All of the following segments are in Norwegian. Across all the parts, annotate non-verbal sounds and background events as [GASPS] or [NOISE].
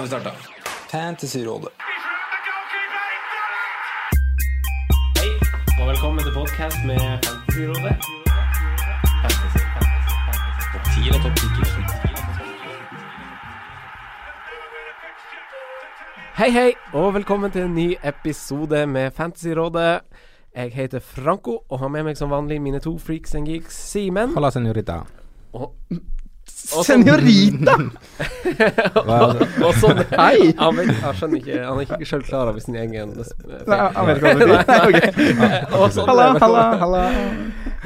Nå har vi starta. Fantasyrådet. Hei, og velkommen til podkast med Fantasyrådet. Fantasy, fantasy, fantasy. Topp 10 og topp 10. Hei, hei, og velkommen til en ny episode med Fantasyrådet. Jeg heter Franco og har med meg som vanlig mine to freaks and geeks, Simen Hola, senorita. og Senorita! [LAUGHS] og, og sånn Hei! Han, vet, han skjønner ikke Han er ikke sjøl klar over sin egen Nei, han vet ikke hva det betyr. Nei, ok. [LAUGHS] Sånn Halla, halla, halla.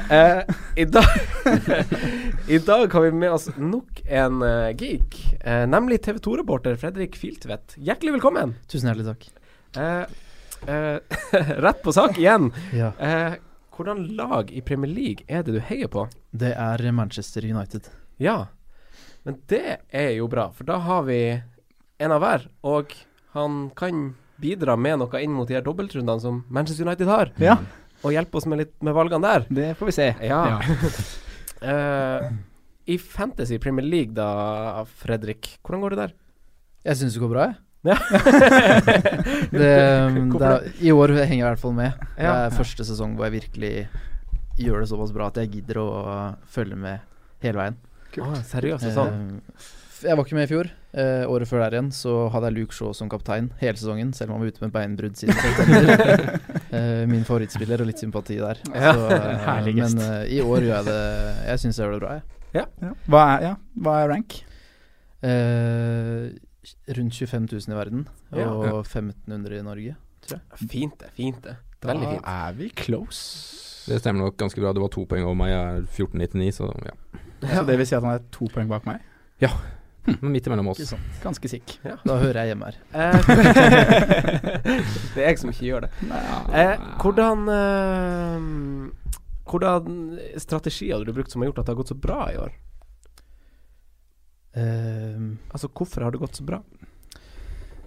Eh, i, dag [LAUGHS] I dag har vi med oss nok en uh, geek, uh, nemlig TV 2-reporter Fredrik Filtvedt. Hjertelig velkommen. Tusen hjertelig takk. Uh, eh, rett på sak igjen. Ja. Hvordan lag i Premier League er det du heier på? Det er Manchester United. Ja, men det er jo bra, for da har vi en av hver, og han kan bidra med noe inn mot de her dobbeltrundene som Manchester United har, Ja, og hjelpe oss med litt med valgene der. det får vi se. Ja. [LAUGHS] Eh, I Fantasy Premier League da, Fredrik, hvordan går det der? Jeg syns det går bra, jeg. Ja. [LAUGHS] Det, det Hvorfor er, I år henger jeg i hvert fall med. Det er første sesong hvor jeg virkelig gjør det såpass bra at jeg gidder å følge med hele veien. Å, seriøst, sånn? Eh, jeg var ikke med i fjor. Eh, året før der igjen så hadde jeg Luke Shaw som kaptein hele sesongen, selv om han var ute med beinbrudd siden september. [LAUGHS] Eh, min favorittspiller og litt sympati der. Ja. Så, [LAUGHS] eh, men eh, i år gjør jeg det Jeg syns jeg gjør det bra, jeg. Ja. Hva, er, ja. Hva er rank? Eh, rundt 25 000 i verden Ja. og 1500 i Norge. Fint det, fint det. Da Veldig fint. er vi close. Det stemmer nok ganske bra. Det var to poeng over meg. Jeg er 14,99, så ja. Så det vil si at han er to poeng bak meg? Men midt imellom oss. Ganske sikk. Da hører jeg hjemme her. [LAUGHS] Eh, [LAUGHS] det er jeg som ikke gjør det. Eh, hvordan eh, Hvordan strategier hadde du brukt som har gjort at det har gått så bra i år? Eh, Altså, hvorfor har det gått så bra?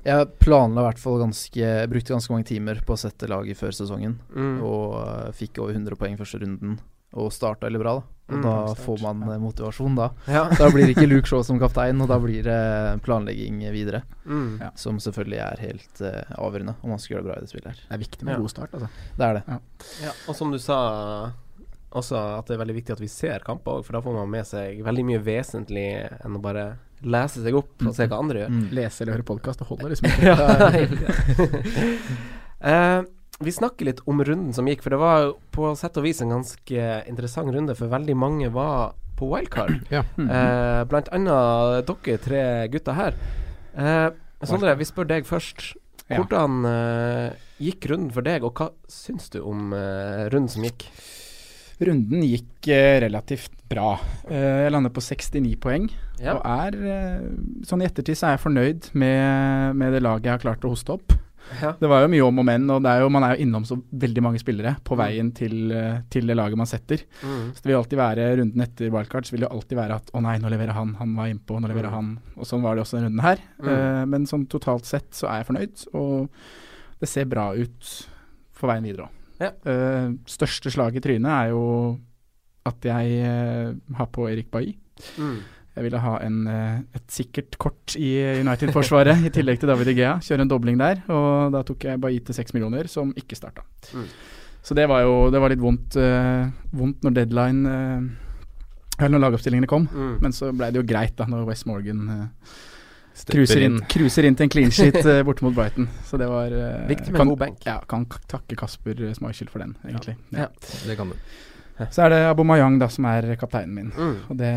jeg planla i hvert fall ganske brukte ganske mange timer på å sette laget før sesongen, Mm. og uh, fikk over 100 poeng første runden. Og starta veldig bra, da. Og Mm, da sterkt, får man ja. motivasjon, da. Ja. Da blir det ikke Luke Shaw som kaptein, og da blir det planlegging videre. Mm. Ja. Som selvfølgelig er helt uh, avgjørende om man skal gjøre det bra i det spillet her. Det er viktig med Ja. god start, altså. Det er det. Ja, og som du sa også at det er veldig viktig at vi ser kamper òg, for da får man med seg veldig mye vesentlig enn å bare lese seg opp og se hva andre gjør. Mm. Lese eller høre podkast, det holder liksom ikke. [LAUGHS] Ja, [LAUGHS] eh, vi snakker litt om runden som gikk, for det var på sett og vis en ganske interessant runde, for veldig mange var på wildcard. [CLEARS THROAT] Ja. Eh, blant annet dere tre gutter her. Eh, Sondre, vi spør deg først. Hvordan eh, gikk runden for deg, og hva syns du om eh, runden som gikk? Runden gikk eh, relativt bra. Eh, jeg lander på 69 poeng. Ja. Og er eh, Sånn i ettertid så er jeg fornøyd med, med det laget jeg har klart å hoste opp. Ja. Det var jo mye om og men, og det er jo, man er jo innom så veldig mange spillere på veien til, eh, til det laget man setter. Mm. Så det vil alltid være runden etter wildcard, så vil det alltid være at å nei, nå leverer han, han var innpå, nå leverer Mm. han. Og sånn var det også denne runden her. Mm. Uh, men sånn totalt sett så er jeg fornøyd, og det ser bra ut for veien videre òg. Ja. største slag i trynet er jo at jeg uh, har på Erik Bailly. Mm. Jeg ville ha en, eh, et sikkert kort i United-forsvaret, i tillegg til David Igea. Kjøre en dobling der, og da tok jeg Bailly til seks millioner, som ikke starta. Mm. Så det var jo det var litt vondt, uh, vondt når deadline uh, Eller når lagoppstillingene kom, Mm. men så ble det jo greit da når West Morgan Cruiser inn, inn til en clean sheet uh, [LAUGHS] borte mot Brighton. Så det var uh, Viktig med kan, god bank. Ja, kan takke Kasper Schmeichel for den, egentlig. Ja. Ja. Det kan du. Så er det Abomayang da som er kapteinen min. Mm. Og det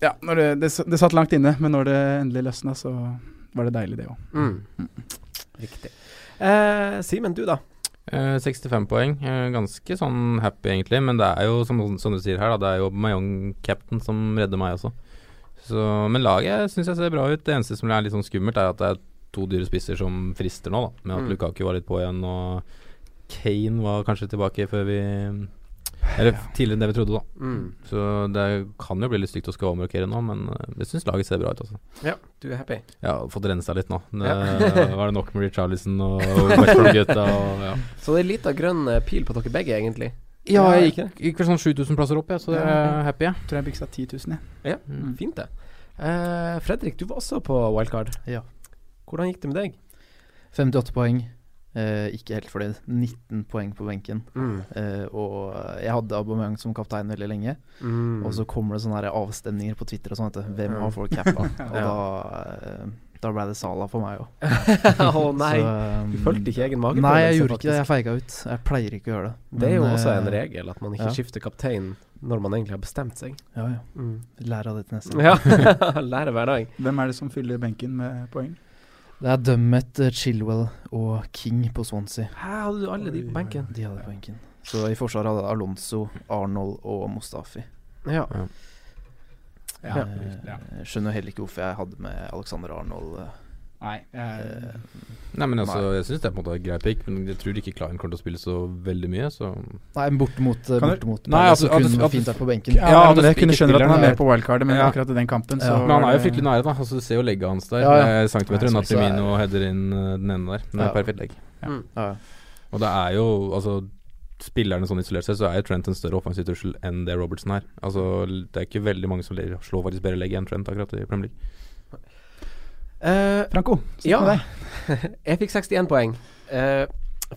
Ja, når det, det, det satt langt inne, men når det endelig løsna, så var det deilig, det òg. Mm. Riktig. Eh, Simen, du da? Eh, 65 poeng. Eh, ganske sånn happy, egentlig. Men det er jo, som, som du sier her, da, det er jo Mayong-captain som redder meg også. Så, men laget syns jeg ser bra ut. Det eneste som er litt sånn skummelt, er at det er to dyre spisser som frister nå, da. Med at Mm. Lukaku var litt på igjen, og Kane var kanskje tilbake før vi Eller tidligere enn det vi trodde, da. Mm. Så det kan jo bli litt stygt å skal omrokere nå, men eh, jeg syns laget ser bra ut, altså. Ja, du er happy? Ja, fått rensa litt nå. Det Ja. var det nok med Richarlison og Westbrook-gutta ja. [LAUGHS] Så det er litt av grønn eh, pil på dere begge, egentlig? Ja, jeg gikk, gikk vel sånn 7000 plasser opp, jeg, så jeg er happy, jeg. Tror jeg biksa 10 000, jeg. Ja, fint det. Uh, Fredrik, du var også på wildcard. Ja. Hvordan gikk det med deg? 58 poeng. Eh, ikke helt fornøyd. 19 poeng på benken. Mm. Eh, og jeg hadde Aubameyang som kaptein veldig lenge. Mm. Og så kommer det sånne her avstemninger på Twitter og sånn. Hvem har folk cappa? [LAUGHS] Og Ja. da, eh, da ble det Sala for meg òg. [LAUGHS] Å [LAUGHS] nei, um, du fulgte ikke egen mage? Nei, jeg gjorde ikke det. Jeg feiga ut. Jeg pleier ikke å gjøre det. Det er jo også en eh, regel, at man ikke ja. skifter kaptein når man egentlig har bestemt seg. Ja, ja. Mm. Lær av det til neste gang. Ja, lære hver dag. Hvem er det som fyller benken med poeng? Det er Dummet, eh, Chilwell og King på Swansea. Her hadde du alle de på benken. De hadde på benken. Så i forsvaret hadde jeg Alonso, Arnold og Mustafi. Ja. Ja, Eh, ja. Jeg skjønner heller ikke hvorfor jeg hadde med Alexander Arnold. Eh, Nei, jeg, eh, Nei, men altså, Nei. jeg syns det er på en måte grei pick, men jeg tror ikke Klein kommer til å spille så veldig mye, så Nei, men bortimot du- bortimot Nei, altså, så kunne at- fint vært på benken. ja, Ja, men det jeg kunne skjønne at han er med på wildcardet, men Ja. akkurat i den kampen, Ja. Men han er jo fryktelig nære, da. Altså, du ser jo legget hans der. Ja, ja. Er centimeter unna Trimino så og header inn uh, den ene der. Det er Ja. perfekt legg. Mm. Ja, ja. Og det er jo altså Spillerne sånn isolert sett, så er jo Trent en større offensiv trussel enn det Robertson er. Altså Det er ikke veldig mange som slår faktisk bedre legg enn Trent akkurat i Premier League. Eh, Franco, sitt ja. med deg. [LAUGHS] jeg fikk 61 poeng. Uh,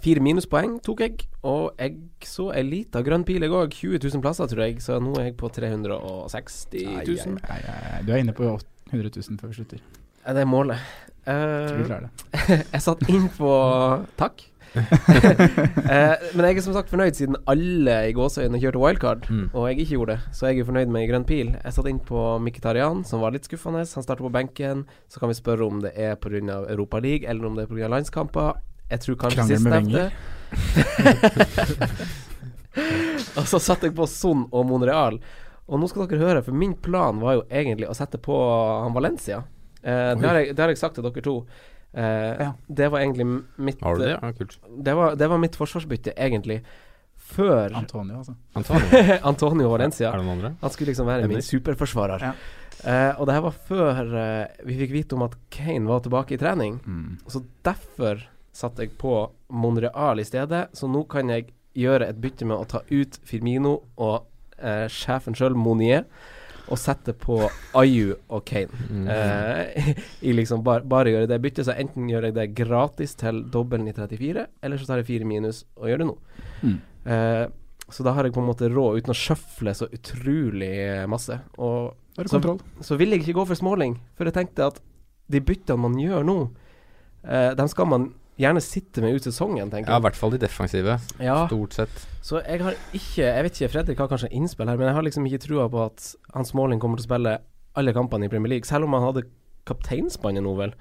fire minuspoeng tok jeg, og jeg så ei lita grønn pil, jeg òg. 20 000 plasser, tror jeg, så nå er jeg på 360 000. Nei, ai, nei, nei, Du er inne på 100 000 før vi slutter. Er det målet? Du Eh, klarer det. [LAUGHS] jeg satt inn på Takk. [LAUGHS] eh, men jeg er som sagt fornøyd, siden alle i gåseøynene kjørte wildcard, Mm. og jeg ikke gjorde det. Så jeg er fornøyd med grønn pil. Jeg satt inn på Mkhitaryan, som var litt skuffende. Han starter på benken. Så kan vi spørre om det er pga. Europaligaen eller om det er pga. landskamper. Jeg tror kanskje Krangler med sistnevnte. [LAUGHS] og så satte jeg på Son og Monreal. Og nå skal dere høre, for min plan var jo egentlig å sette på han Valencia. Eh, det, har jeg, det har jeg sagt til dere to. Eh, Ja. Det var egentlig mitt Har du det? Ja, kult. det var, det var mitt forsvarsbytte, egentlig. Før Antonio, altså. Antonio. [LAUGHS] Antonio Valencia. Er det noen andre? Han skulle liksom være min superforsvarer. Ja. Eh, og det her var før eh, vi fikk vite om at Kane var tilbake i trening. Mm. Så derfor satte jeg på Monreal i stedet. Så nå kan jeg gjøre et bytte med å ta ut Firmino og eh, sjefen sjøl, Monier, og sette på Ayu og Kane. Mm. Eh, [LAUGHS] I liksom bare, bare gjøre det byttet. Så enten gjør jeg det gratis til dobbelen i 34, eller så tar jeg fire minus og gjør det nå. Mm. Eh, så da har jeg på en måte råd uten å sjøfle så utrolig eh, masse. Og så, så vil jeg ikke gå for småling, for jeg tenkte at de byttene man gjør nå, eh, dem skal man gjerne sitte med ut sesongen, tenker jeg. Ja, i hvert fall de defensive. Ja, Stort sett. så jeg har ikke Jeg vet ikke, Fredrik har kanskje innspill her, men jeg har liksom ikke trua på at Hans Måling kommer til å spille alle kampene i Premier League. Selv om han hadde kapteinspannet nå, vel,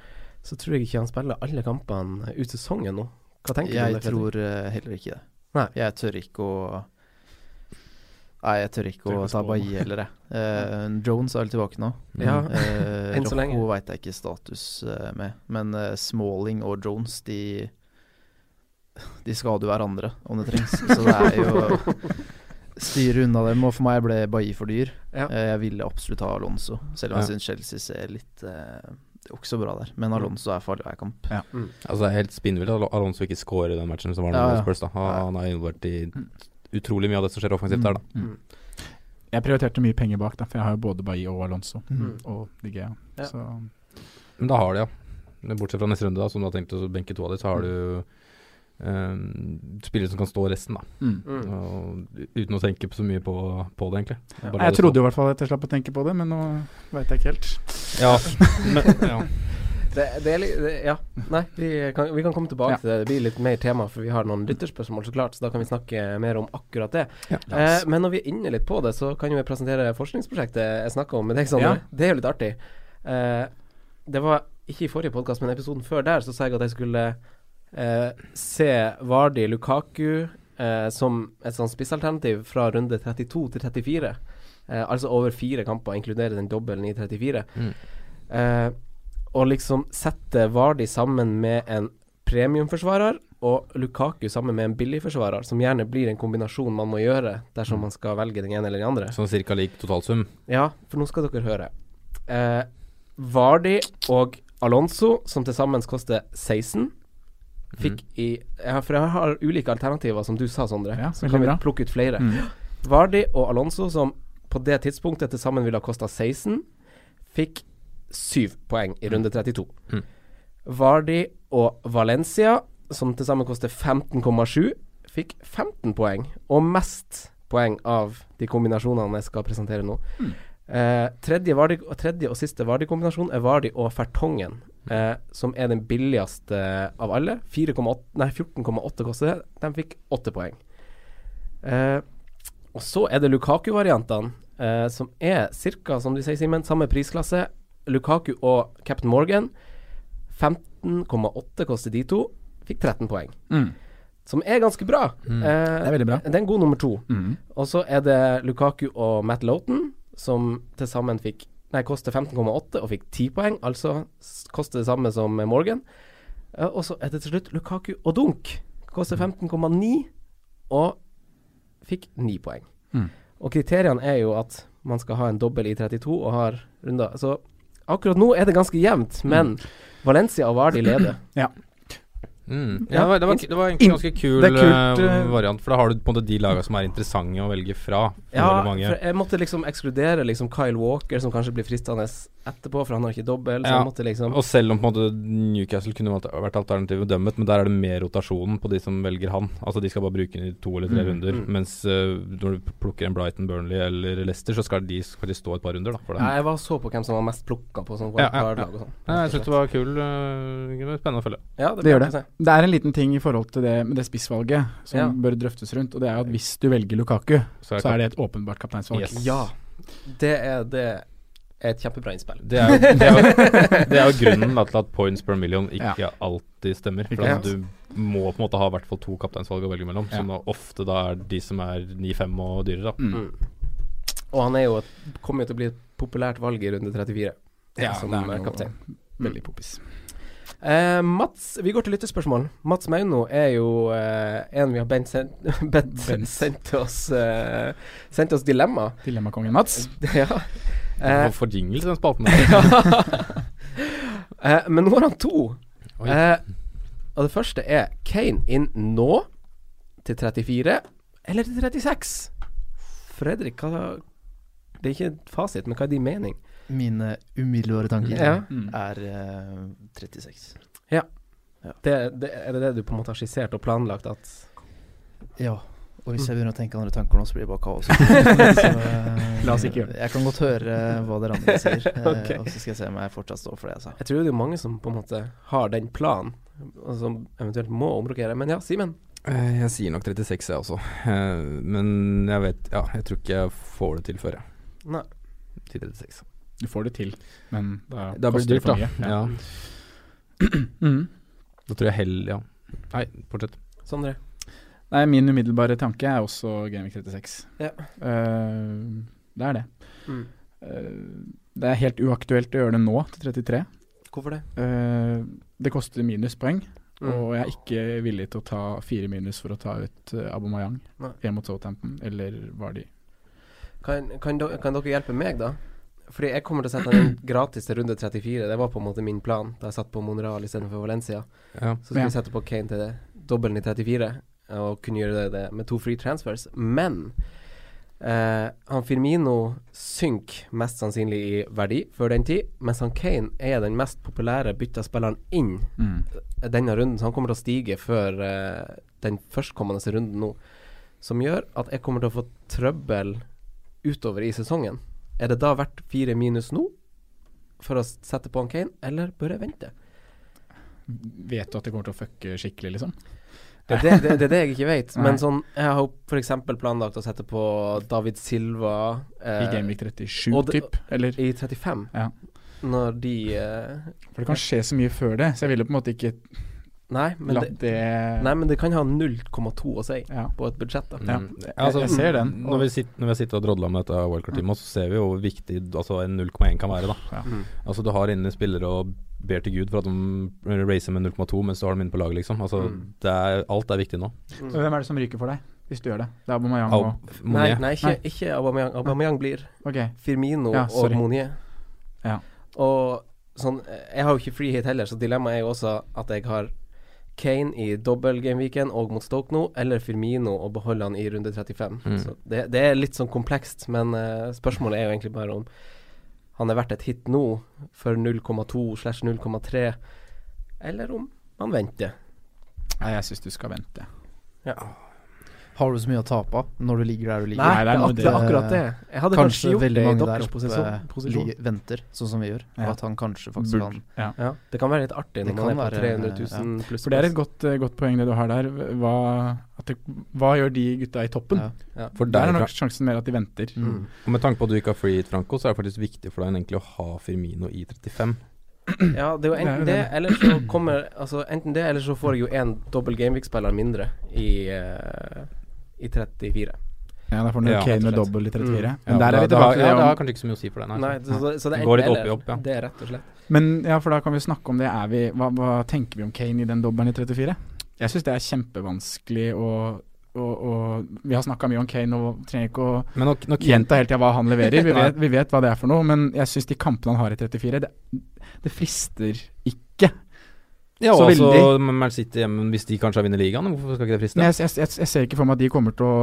så tror jeg ikke han spiller alle kampene ut sesongen nå. Hva tenker du om Jeg det, Jeg tror eh, heller ikke det. Nei. Jeg tør ikke å Nei, jeg tør ikke å ta. Bailly heller, jeg. [LAUGHS] Eh, Jones er vel tilbake nå. Ja, Eh, [LAUGHS] enn så lenge. Rocco veit jeg ikke status eh, med. Men eh, Smalling og Jones, de De skader jo hverandre om det trengs. [LAUGHS] Så det er jo styre unna dem. Og for meg ble Bailly for dyr. Ja. Eh, jeg ville absolutt ha Alonso, selv om jeg Ja. syns Chelsea ser litt eh, Det er jo ikke så bra der. Men Alonso er farlig hver kamp. Altså Det er helt spinnvilt at Alonso ikke scorer i den matchen som var Ja, ja. Spurs. da Han, han er involvert i utrolig mye av det som skjer offensivt der, da. Mm. Jeg prioriterte mye penger bak, da, for jeg har jo både Bailly og Alonso. Mm. Og Digea. Ja. Så Men da har de, ja. Bortsett fra neste runde, da som du har tenkt å benke to av de, så har du um, spillere som kan stå resten, da. mm. Mm. Og, uten å tenke så mye på, på det, egentlig. Ja. Jeg det trodde jo i hvert fall at jeg slapp å tenke på det, men nå veit jeg ikke helt. Ja, [LAUGHS] men, ja. Det, det er litt det, Ja. Nei, vi kan, vi kan komme tilbake Ja. til det. Det blir litt mer tema, for vi har noen lytterspørsmål, så klart. Så da kan vi snakke mer om akkurat det. Ja. Eh, men når vi er inne litt på det, så kan jo jeg presentere forskningsprosjektet jeg snakka om med deg, Sondre. Ja. Det er jo litt artig. Eh, det var ikke i forrige podkast, men episoden før der, så sa jeg at jeg skulle eh, se Vardi Lukaku eh, som et sånn spissalternativ fra runde 32 til 34. Eh, altså over fire kamper, inkludere den dobbelen i 34. Mm. Og liksom sette Vardi sammen med en premiumforsvarer og Lukaku sammen med en billigforsvarer, som gjerne blir en kombinasjon man må gjøre dersom man skal velge den ene eller den andre. Sånn cirka lik totalsum. Ja, for nå skal dere høre. Eh, Vardi og Alonso, som til sammen koster 16, fikk i ja, For jeg har ulike alternativer, som du sa, Sondre. Ja, så kan vi bra. plukke ut flere. Mm. Vardi og Alonso, som på det tidspunktet til sammen ville ha kosta 16, fikk 7 poeng i runde 32. Mm. Vardi og Valencia, som til sammen koster 15,7, fikk 15 poeng, og mest poeng av de kombinasjonene jeg skal presentere nå. Eh, tredje, Vardi, og tredje og siste Vardi-kombinasjon er Vardi og Fertongen, eh, som er den billigste av alle. 4,8 Nei, 14,8 koster det. De fikk 8 poeng. Eh, og så er det Lukaku-variantene, eh, som er ca., som du sier, Simen, samme prisklasse. Lukaku og Captain Morgan. 15,8 koster de to. Fikk 13 poeng. Mm. Som er ganske bra. Mm. Eh, Det er veldig bra. Det er en god nummer to. Mm. Og så er det Lukaku og Matt Loughton, som til sammen fikk Nei, koster 15,8 og fikk 10 poeng, altså koster det samme som Morgan. Eh, og så er det til slutt Lukaku og Dunk. Koster 15,9 og fikk 9 poeng. Mm. Og kriteriene er jo at man skal ha en dobbel i 32 og har runder. Så akkurat nå er det ganske jevnt, men Valencia og Vardi leder. Mm. Ja, Ja, det, var, det, var, det var egentlig inn- ganske kul kult, eh, variant, for da har du på en måte de lagene som er interessante å velge fra. Ja, mange. for jeg måtte liksom ekskludere liksom Kyle Walker, som kanskje blir fristende etterpå, for han har ikke dobbel. Ja, liksom Og selv om på en måte Newcastle kunne vært- alternativet dømmet, men der er det mer rotasjonen på de som velger han. Altså De skal bare bruke den i to eller tre Mm, runder. mm. Mens uh, når du plukker en Brighton, Burnley eller Leicester, så skal de faktisk stå et par runder. da for. Ja, jeg var så på hvem som var mest plukka på sånn Ja, ja, ja. wildcard-lag og sånn. Jeg syns det var kul. Uh, spennende å følge. Ja, det, Det gjør det. Det er en liten ting i forhold til det med det spissvalget som Ja. bør drøftes rundt, og det er at hvis du velger Lukaku, Så så er det et åpenbart kapteinsvalg. Yes. Ja. Det er, det er et kjempebra innspill. Det er, jo, det, er jo, [LAUGHS] det er jo grunnen til at points per million ikke alltid stemmer. For altså. Du må på en måte ha i hvert fall to kapteinsvalg å velge mellom, Ja. som da ofte da er de som er 9-5 og dyrere. Mm. Mm. Og han er jo kommer jo til å bli et populært valg i runde 34 Ja, som det er kaptein. Veldig poppis. Eh, Mats, vi går til lyttespørsmål. Mats Mauno er jo eh, en vi har bedt [LAUGHS] Bent. sendt oss eh, Sendt oss dilemma. Dilemmakongen Mats. [LAUGHS] ja. Eh, For jingle til den spalten. der. [LAUGHS] eh, men nå har han to. Eh, og det første er Kane inn nå til 34 eller til 36? Fredrik, hva Det er ikke fasit, men hva er din mening? Mine umiddelbare tanker Ja. Mm. er uh, 36. Det, det, er det det du på en måte har skissert og planlagt at Ja. Og hvis jeg begynner å tenke andre tanker nå, så blir det bare kaos. [LAUGHS] så, eh, La oss ikke gjøre det. Jeg kan godt høre hva dere andre sier, [LAUGHS] okay. Og så skal jeg se om jeg fortsatt står for det jeg sa. Jeg tror det er mange som på en måte har den planen, og som eventuelt må omrokere. Men ja, Simen. Eh, Jeg sier nok 36, jeg også. Eh, Men jeg vet Ja, jeg tror ikke jeg får det til før, jeg. Nei. Til 36. Du får det til, men da, Da blir koster det dyrt, da. for mye. Ja. [CLEARS THROAT] Mm. Da tror jeg hell Ja. Nei, fortsett. Sondre. Nei, min umiddelbare tanke er også Gamevik 36. Ja. Uh, det er det. Mm. Uh, det er helt uaktuelt å gjøre det nå, til 33. Hvorfor det? Uh, det koster minuspoeng, Mm. og jeg er ikke villig til å ta fire minus for å ta ut uh, Abomayang hjemme mot Southampton, eller Vardy. Kan, kan, kan dere hjelpe meg, da? Fordi jeg kommer til å sette den gratis til runde 34. Det var på en måte min plan da jeg satt på Monreal istedenfor Valencia. Ja. Så skulle vi sette på Kane til det, dobbelen i 34, og kunne gjøre det, det med to free transfers. Men eh, han Firmino synker mest sannsynlig i verdi før den tid, mens han Kane er den mest populære bytta spilleren inn Mm. denne runden, så han kommer til å stige før eh, den førstkommende runden nå. Som gjør at jeg kommer til å få trøbbel utover i sesongen. Er det da verdt fire minus nå for å sette på han Kane, eller bør jeg vente? Vet du at det kommer til å fucke skikkelig, liksom? Det er det, det, det, det jeg ikke vet. [LAUGHS] Men sånn, jeg har f.eks. planlagt å sette på David Silva I eh, Gameweek 37, typ? Eller? I 35. Ja. Når de eh, For det kan skje så mye før det, så jeg ville på en måte ikke Nei, men det, det nei, men det kan ha 0,2 å si Ja. på et budsjett. da Ja. Altså, Jeg- jeg ser den. Når vi, sitter, når vi sitter og drodler med dette wildcard-teamet, så ser vi jo hvor viktig altså en 0,1 kan være. da Ja. Mm. Altså Du har inne spillere og ber til Gud for at de racer med 0,2 mens du har dem inne på laget, liksom. Altså Mm. det er, Alt er viktig nå. Hvem er det som ryker for deg, hvis du gjør det? Det er Aubameyang og Nei, Monier. nei, ikke, ikke Aubameyang. Aubameyang blir okay. Firmino Ja, og. Monier. Ja. Og sånn Jeg har jo ikke free hit heller, så dilemmaet er jo også at jeg har Kane i dobbel-gameweeken og mot Stoke nå, eller Firmino og beholde han i runde 35. Mm. Så det, det er litt sånn komplekst, men uh, spørsmålet er jo egentlig bare om han er verdt et hit nå for 0,2 slash 0,3, eller om man venter. Nei, jeg syns du skal vente. Har du så mye å tape når du ligger der du ligger? Nei, det er det er akkurat det. Jeg hadde Kanskje kanskje veldig mange der oppe ligger, venter, sånn som vi gjør. Ja. At han kanskje faktisk Burde- kan ja. Ja, det kan være litt artig Det når man kan er på være, 300 000 pluss. For det er et godt, eh, godt poeng det du har der. Hva, at det, hva gjør de gutta i toppen? Ja. Ja. For Der er nok sjansen mer at de venter. Mm. Og med tanke på at du ikke har free hit, Franco, så er det faktisk viktig for deg egentlig å ha Firmino i 35. [CLEARS THROAT] Ja, det er jo enten det, eller så kommer Altså enten det, eller så får jeg jo én dobbel Gameweek-spiller mindre i, eh, i 34. Ja, derfor er Ja, Kane med dobbel i 34. Mm. Men der da- er vi tilbake Da, Ja, det har kanskje ikke så mye å si for deg. Nei. Nei, så, så, så det er Det går litt opp i opp, ja. Det er rett og slett. Men ja, for da kan vi snakke om det. Er vi, hva, hva tenker vi om Kane i den dobbelen i 34? Jeg syns det er kjempevanskelig å og, og Vi har snakka mye om Kane og trenger ikke å Men nå, nå gjenta hele tida hva han leverer. Vi [LAUGHS] vet, vi vet hva det er for noe, men jeg syns de kampene han har i 34, det, det frister ikke. Ja, så altså, veldig. Man City hjemme, hvis de kanskje har vunnet ligaen, hvorfor skal ikke det friste? Men jeg, jeg, jeg, jeg ser ikke for meg at de kommer til å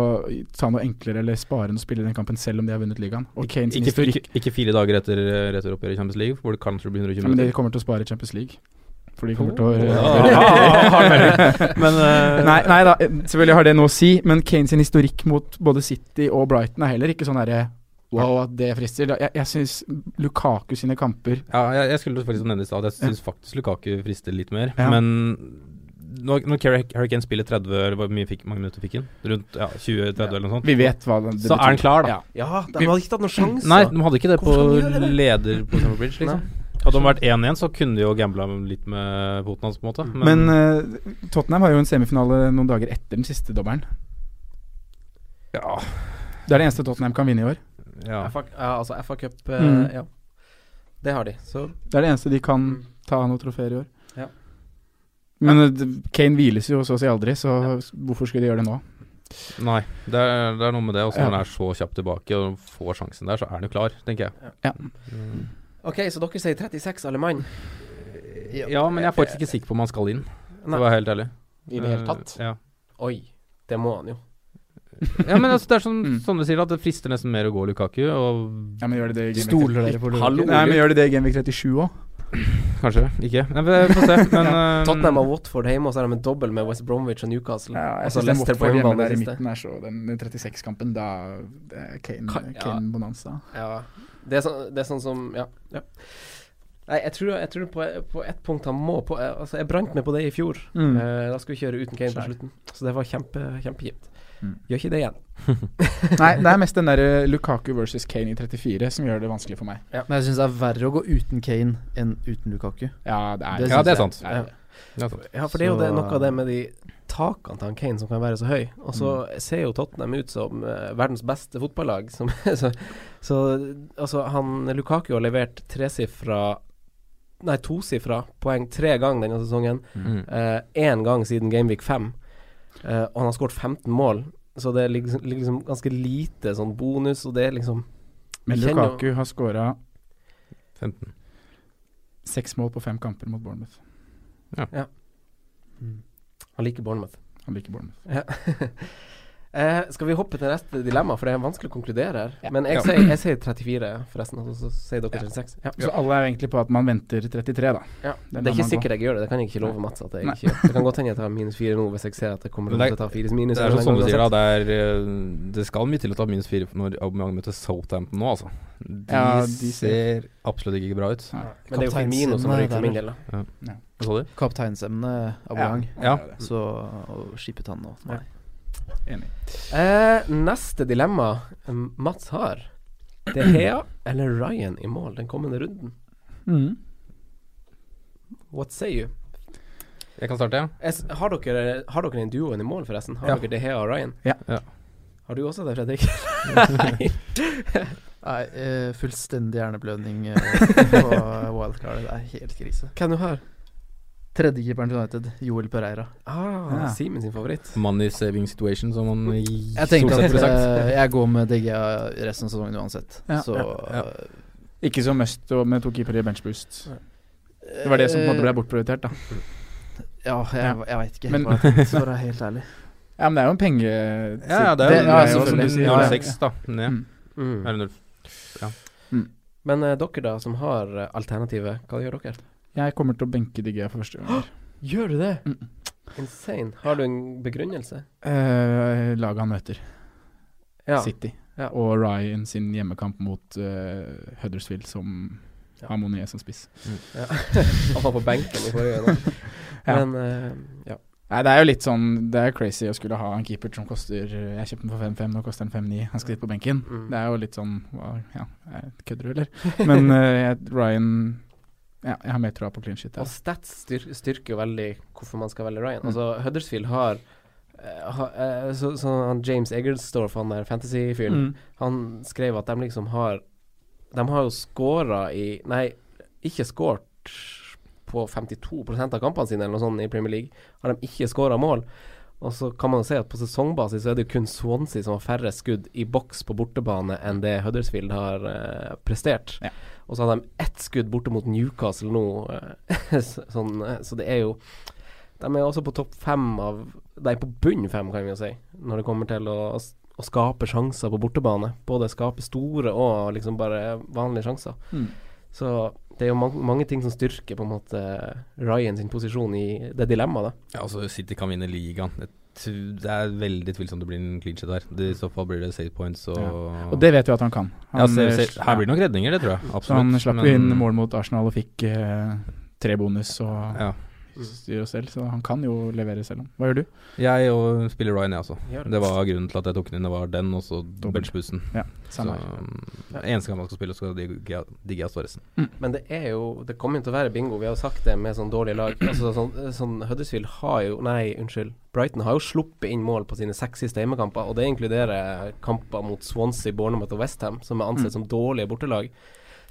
ta noe enklere eller spare noe spill i den kampen, selv om de har vunnet ligaen. Og Kane sin ikke, ikke, ikke fire dager etter returoppgjøret i Champions League, hvor det kanskje blir 120 ja, Men de kommer til å spare Champions League. For de kommer til å Ja. [LAUGHS] Men, uh, nei, nei da, selvfølgelig har det noe å si, men Kane sin historikk mot både City og Brighton er heller ikke sånn herre Wow, at det frister. Jeg, jeg syns Lukaku sine kamper Ja, jeg, jeg skulle faktisk nevne det i stad jeg syns faktisk Lukaku frister litt mer. Ja. Men når, når Harry Kane spiller 30, eller hvor mye fikk, mange minutter fikk han? Rundt ja, 20-30 eller noe sånt? Vi vet hva det, det Så er han klar, da. Ja. Ja, de hadde ikke tatt noen sjanse. Nei, de hadde ikke det på det? leder på Summer Bridge, liksom. Hadde de vært 1-1, så kunne de jo gambla litt med foten hans, på en måte. Men eh, Tottenham har jo en semifinale noen dager etter den siste dobbelen. ja, Det er det eneste Tottenham kan vinne i år. Ja. FA, altså FA Cup eh, Mm. Ja. Det har de. Så Det er det eneste de kan Mm. ta noen trofeer i år. Ja. Men eh, Kane hviles jo så å si aldri, så hvorfor skulle de gjøre det nå? Nei, det er, det er noe med det. Også Ja. når han er så kjapt tilbake og får sjansen der, så er han jo klar, tenker jeg. Ja. Mm. OK, så dere sier 36 alle mann? Ja, men jeg er faktisk ikke sikker på om han skal inn, for Nei. å være helt ærlig. I det hele tatt. Eh, Ja. Oi, det må han jo. Ja, men altså, det er sånn, Mm. som du sier, at det frister nesten mer å gå Lukaku, og Ja, men gjør de det i Stoler dere på Hallo. Lukaku? Nei, men gjør de det i Genvik 37 òg? kanskje ikke. Nei, vi får se. Men eh, Tottenham og Watford hjemme, og så er de en dobbel med West Bromwich og Newcastle. Ja, jeg synes den Leicester på Watford hjemme hjemmebane der i siste. midten er så Den, den 36-kampen, da det er Kane, Kan- ja. Kane Bonanza. Ja. Det er, sånn, det er sånn som Ja. ja. Nei, jeg tror, jeg tror på, på ett punkt han må på eh, Altså, jeg brant meg på det i fjor. Mm. Eh, da skulle vi kjøre uten Kane på Skjær. slutten. Så det var kjempe, kjempekjipt. Mm. Gjør ikke det igjen. [LAUGHS] Nei, det er mest den der Lukaku versus Kane i 34 som gjør det vanskelig for meg. Men jeg syns det er verre å gå uten Kane enn uten Lukaku. Ja, det er Det Ja, det er sant. Ja. Ja, for det er jo det, noe av det med de takene til han Kane som kan være så høy. Og så ser jo Tottenham ut som uh, verdens beste fotballag. Som, [LAUGHS] så, så altså, han Lukaku har levert tresifra Nei, tosifra poeng tre ganger denne sesongen. Mm. uh, gang siden Gameweek 5. Eh, og han har skåret 15 mål. Så det er liksom, liksom ganske lite sånn bonus, og det er liksom Men jo- Lukaku har skåra 15. seks mål på fem kamper mot Bournemouth. Han liker Bournemouth. Han liker Bournemouth. Ja. [LAUGHS] Eh, skal vi hoppe til neste dilemma, for det er vanskelig å konkludere her. Ja. Men jeg, Ja. sier, jeg sier 34, forresten. Og så sier dere 36. Ja. Så alle er egentlig på at man venter 33, da. Ja. Det er ikke sikkert jeg gjør det. Det kan jeg ikke love Mats. At jeg ikke. Det kan godt hende jeg tar minus 4 nå, hvis jeg ser at det kommer til å ta 4 minus. Det er sånn som du sier, da. Det, er, eh, det skal mye til å ta minus 4 når Aubameyang møter Southampton nå, altså. De, Ja, de ser absolutt ikke bra ut. Ja. Men det er jo Firmino som ryker for min del, da. Ja. Hva sa du? Kapteinsemne Aubameyang. Ja. Så å skippe ut han nå Nei. Enig. Eh, neste dilemma um, Mats har. De Hea eller Ryan i mål den kommende runden? Mm. What say you? Jeg kan starte, ja. Es, har, dere, har dere en duoen i mål, forresten? Har Ja. dere De Hea og Ryan? Ja. Ja. Har du også det, Fredrik? Nei. [LAUGHS] Nei, eh, fullstendig hjerneblødning eh, på wildcard. Det er helt krise. Hvem du har? Tredjekeeperen til United, Joel Pereira. Ah, Ja. Simen sin favoritt. Money saving situation, som man i Jeg tenkte at uh, eh, jeg går med DG resten av sesongen uansett. Ja. Så Ja. Ikke så mest med to keepere i benchboost. Det var det som på en måte ble bortprioritert, da. Ja, jeg, jeg veit ikke Men- helt hva jeg [LAUGHS] tenkte, for å være helt ærlig. Ja, men det er jo en penge... Ja, ja, det er Det- jo ja, det er som du sier, Ja, ja. 06, da. Ned. Mm. Mm. Ja. Mm. Men uh, dere, da, som har eh, alternativet, hva gjør dere? Jeg kommer til å benke DG for første gang. [GASPS] Gjør du det? Mm. Insane. Har du en begrunnelse? Uh, laget han møter, Ja. City. Ja. Og Ryan sin hjemmekamp mot uh, Huddersfield som Ja. har Monier som spiss. ja. [LAUGHS] Han var på benken i forrige gang. [LAUGHS] Men uh, ja. Nei, det er jo litt sånn Det er crazy å skulle ha en keeper som koster Jeg kjøpte den for 5-5, nå koster den 5-9. Han skal sitte på benken. Mm. Det er jo litt sånn Ja, kødder du, eller? [LAUGHS] Men uh, Ryan Ja, jeg har mer troa på clean shit. Og stats styr, styrker jo veldig hvorfor man skal velge Ryan. Mm. Altså, Huddersfield har eh, ha, eh, så, så han James Eggerstorff, han der fantasy-fyren, Mm. han skrev at de liksom har De har jo scora i Nei, ikke scoret på 52 av kampene sine eller noe sånt i Premier League. Har de ikke scora mål. Og så kan man jo si at på sesongbasis så er det kun Swansea som har færre skudd i boks på bortebane enn det Huddersfield har eh, prestert. Ja. Og så har de ett skudd borte mot Newcastle nå. eh, [LAUGHS] så- sånn, eh, så det er jo De er også på topp fem av De er på bunn fem, kan vi jo si, når det kommer til å, å skape sjanser på bortebane. Både skape store og liksom bare vanlige sjanser. Mm. Så det er jo mange, mange ting som styrker på en måte Ryan sin posisjon i det dilemmaet. Ja, altså City kan vinne ligaen. Det er veldig tvilsomt det blir en clean shit der. I så fall blir det save points og Og det vet vi at han kan. Han, ja, eh, se, Her blir det nok redninger, det tror jeg. Så han slapp jo men- inn mål mot Arsenal og fikk eh, tre bonus og Ja. Styr og selv, så han kan jo levere selv om. Hva gjør du? Jeg og spiller Ryan, jeg også. Altså. det. Var grunnen til at jeg tok den inn. Det var den og så benchbussen. Ja, Så her. um, eneste gang man skal spille, så skal digge digge stå Mm. Men det er jo Det kommer jo til å være bingo. Vi har jo sagt det med sånn dårlige lag. [CLEARS THROAT] Altså sånn, sånn Huddersfield har jo Nei, unnskyld. Brighton har jo sluppet inn mål på sine seks siste hjemmekamper, og det inkluderer kamper mot Swansea, Bournemouth og Westham, som er ansett som dårlige bortelag.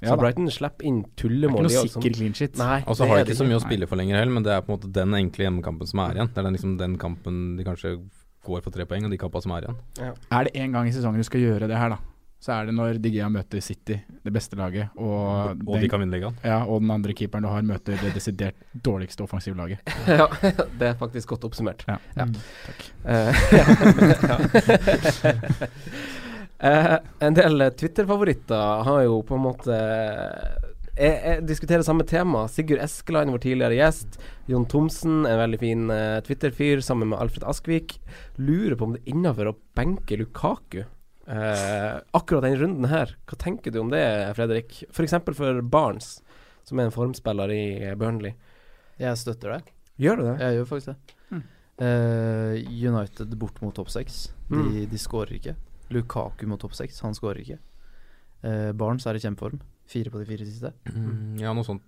Ja så. Brighton slipper inn Det er ikke noe sikker clean shit. Nei, Og så har de ikke så mye å spille for lenger heller, men det er på en måte den enkle hjemmekampen som er igjen. Det er liksom den kampen de kanskje går for tre poeng, og de kampene som er igjen. Er det én gang i sesongen du skal gjøre det her, da, så er det når Digea møter City, det beste laget, og, Og de kan vinne ligaen. ja, og den andre keeperen du har, møter det desidert dårligste offensivlaget. [LAUGHS] ja, det er faktisk godt oppsummert. Ja. Ja. Mm, Eh, [LAUGHS] ja. [LAUGHS] Eh, en del eh, Twitter-favoritter har jo på en måte jeg, jeg diskuterer samme tema. Sigurd Eskeland, vår tidligere gjest. Jon Thomsen, en veldig fin uh, Twitter-fyr, sammen med Alfred Askvik. Lurer på om det er innafor å benke Lukaku. Uh, akkurat denne runden her, hva tenker du om det, Fredrik? F.eks. For, for Barnes, som er en formspiller i eh, Burnley. Jeg støtter det. Gjør du det? Jeg gjør faktisk det. Mm. Uh, United bort mot topp seks. De, Mm. de skårer ikke. Lukaku mot topp seks, han skårer ikke. Uh, Barnes er i kjempeform. Fire på de fire siste. Mm, ja, noe sånt.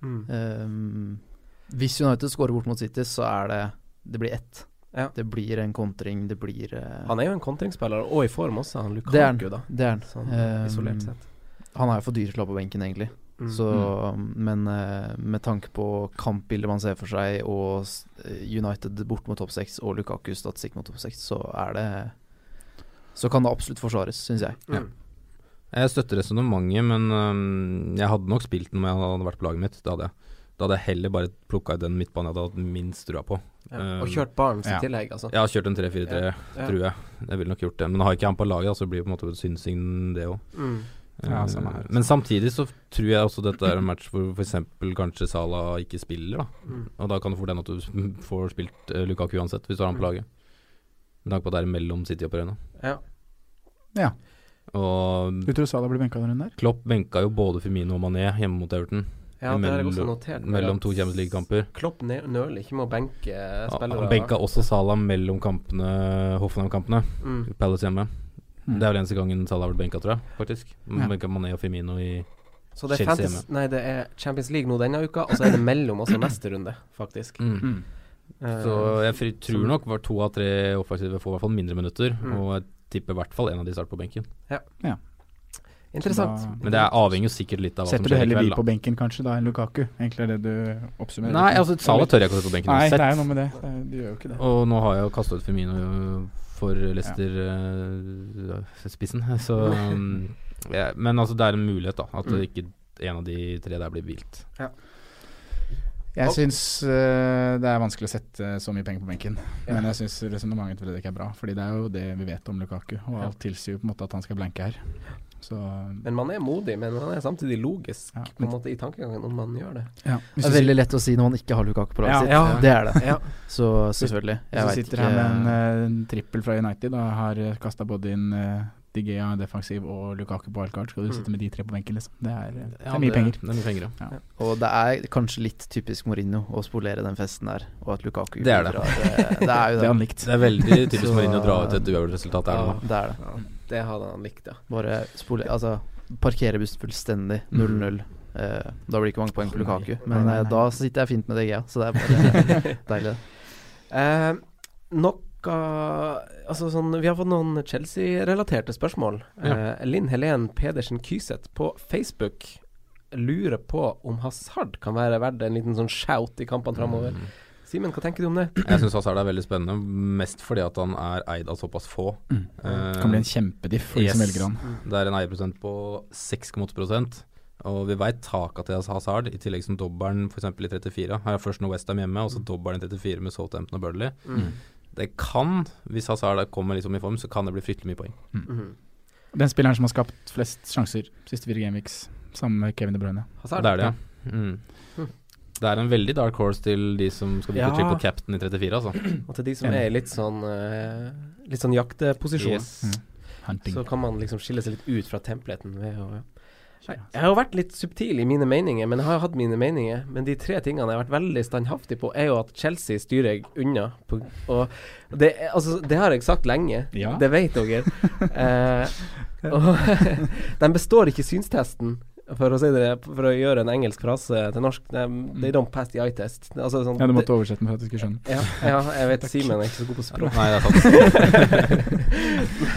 Mm. Um, hvis United skårer bort mot City, så er det Det blir ett. Ja. Det blir en kontring, det blir uh, Han er jo en kontringsspiller, og i form også, han Det er han. Lukaku, da. Det er han. Sånn um, isolert sett. Han er jo for dyr til å ha på benken, egentlig. Mm. Så, Men uh, med tanke på kampbildet man ser for seg, og United bort mot topp seks, og Lukaku statistikk mot topp seks, så er det Så kan det absolutt forsvares, syns jeg. Ja. Jeg støtter resonnementet, men um, jeg hadde nok spilt den om jeg hadde vært på laget mitt. Da hadde jeg, da hadde jeg heller bare plukka ut den midtbanen jeg hadde hatt minst trua på. Ja, Eh, og kjørt Barnes ja. i tillegg, altså. Ja, kjørt en 3-4-3, Ja. tror jeg. Jeg ville nok gjort det. Men har ikke han på laget, så blir det på en måte synsing, det òg. Mm. Ja. Men samtidig så tror jeg også dette er en match hvor f.eks. kanskje Salah ikke spiller, da. Mm. Og da kan det fort hende at du [LAUGHS] får spilt uh, Lukaku uansett, hvis du har han på laget. Med tanke på at det er mellom City og Perøyna. Ja. Ja. Og Du tror Salah blir benka den runden der? Klopp benka jo både Firmino og Mané hjemme mot Everton. Ja, det har jeg også notert. Mellom to Champions League-kamper. Klopp nøler ikke med å benke Ja, spillere. Han benka også Salah mellom kampene Hoffenheim-kampene. Mm. Palace hjemme. Mm. Det er vel eneste gangen Salah har vært benka, tror jeg. faktisk Ja. Benka Mané og Firmino i Så det er, Fantasy, nei, det er Champions League nå denne uka, og så er det mellom også neste runde, faktisk. mm. Mm. Eh, Så jeg tror nok var to av tre offensive får i hvert fall mindre minutter. Mm. Og jeg tipper i hvert fall en av de starter på benken. Ja Interessant. Da- Men det er avhenger jo sikkert litt av hva som Setter du skjer heller vi på benken kanskje da enn Lukaku? Egentlig er det du oppsummerer? Nei, altså Sala tør jeg ikke å sette på benken Nei, det er jo noe med det. Det er- gjør jo ikke det. Og nå har jeg jo kasta ut Femino for Leicester-spissen, [LAUGHS] så um, ja, Men altså, det er en mulighet, da. At Mm. ikke en av de tre der blir hvilt. Jeg syns uh, det er vanskelig å sette så mye penger på benken. Ja. Men jeg syns resonnementet til Fredrik er bra. Fordi det er jo det vi vet om Lukaku. Og Ja. alt tilsier jo på en måte at han skal blanke her. Så Men man er modig, men man er samtidig logisk Ja, på en måte i tankegangen om man gjør det. ja. Det er veldig lett å si når man ikke har Lukaku på laget Ja, sitt. ja. Det er det. Ja. Så selvfølgelig. Hvis du sitter ikke her med en, en trippel fra United og har kasta både inn uh, Digea defensiv og Lukaku på wildcard, skal du Mm. sitte med de tre på benken, liksom. Det er, det Ja, er mye penger. Det er mye penger, ja. Og det er kanskje litt typisk Mourinho å spolere den festen der, og at Lukaku Det er det. bidrar. [LAUGHS] Det, det er jo Det det. er han likt. Det er veldig typisk [LAUGHS] Mourinho å dra ut et uavgjort resultat der nå. Det er det. Ja, det hadde han likt, ja. Bare spole, altså, parkere bussen fullstendig. 0-0. Uh, da blir det ikke mange poeng på Lukaku. Men Nei, nei, eh, nei. da sitter jeg fint med DGA, så det er [LAUGHS] bare deilig. Eh, noe Altså sånn Vi har fått noen Chelsea-relaterte spørsmål. Eh, Linn Helen Pedersen Kyseth på Facebook lurer på om Hazard kan være verdt en liten sånn shout i kampene framover. Mm. Simen, hva tenker du om det? Jeg syns Hazard er veldig spennende, mest fordi at han er eid av såpass få. Mm. Eh, Kan bli en kjempediff for de som velger han. Det er en eierprosent på 6,8 og vi veit taket til Hazard, i tillegg som dobbelen f.eks. i 34. Her er først nå Westham hjemme, og så dobbelen i 34 med Southampton og Burnley. Mm. Det kan, hvis Hazard kommer liksom i form, så kan det bli fryktelig mye poeng. Mhm. Den spilleren som har skapt flest sjanser siste fire gameweeks, sammen med Kevin De Bruyne. Hazard? Det er det, ja. Mm. Mm. Det er en veldig dark horse til de som skal bytte Ja. triple captain i 34, altså. [CLEARS THROAT] Og til de som er i litt sånn eh, Litt sånn jakteposisjon, Yes. Mm. Så kan man liksom skille seg litt ut fra templeten ved å Jeg har jo vært litt subtil i mine meninger, men jeg har jo hatt mine meninger. Men de tre tingene jeg har vært veldig standhaftig på, er jo at Chelsea styrer jeg unna. På, og det, altså, det har jeg sagt lenge. Ja. Det vet dere. [LAUGHS] eh, og [LAUGHS] de består ikke synstesten, for å si det For å gjøre en engelsk frase til norsk. They, they don't pass the eye test. Altså, sånn, Ja, du måtte oversette den for at du skulle skjønne. ja, ja, jeg vet Simen er ikke så god på [LAUGHS] språk. Nei, det er [LAUGHS] sant.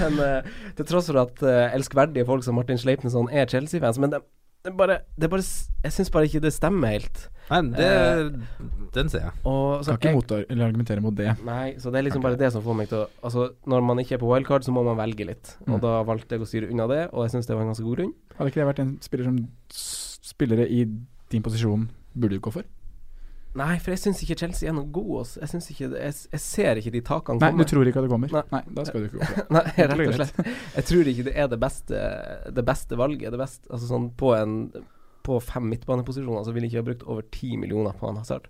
men uh, til tross for at uh, elskverdige folk som Martin Sleipnesson er Chelsea-fans, men det, det bare, det bare Jeg syns bare ikke det stemmer helt. Nei, det, uh, den ser jeg. Og så Skal ikke jeg- argumentere mot det. Nei, så det er liksom bare det som får meg til å Altså, når man ikke er på wildcard, så må man velge litt. Og Mm. da valgte jeg å styre unna det, og jeg syns det var en ganske god grunn. Hadde ikke det vært en spiller som spillere i din posisjon burde du gå for? Nei, for jeg syns ikke Chelsea er noe god. Altså. Jeg, synes ikke, jeg, jeg ser ikke de takene Nei, du tror ikke at det kommer? Nei. Nei, da skal du ikke gå for det. [LAUGHS] Nei, rett og slett. Jeg tror ikke det er det beste, det beste valget. Det beste, altså sånn på, en, på fem midtbaneposisjoner så ville jeg ikke ha brukt over ti millioner på en Hazard.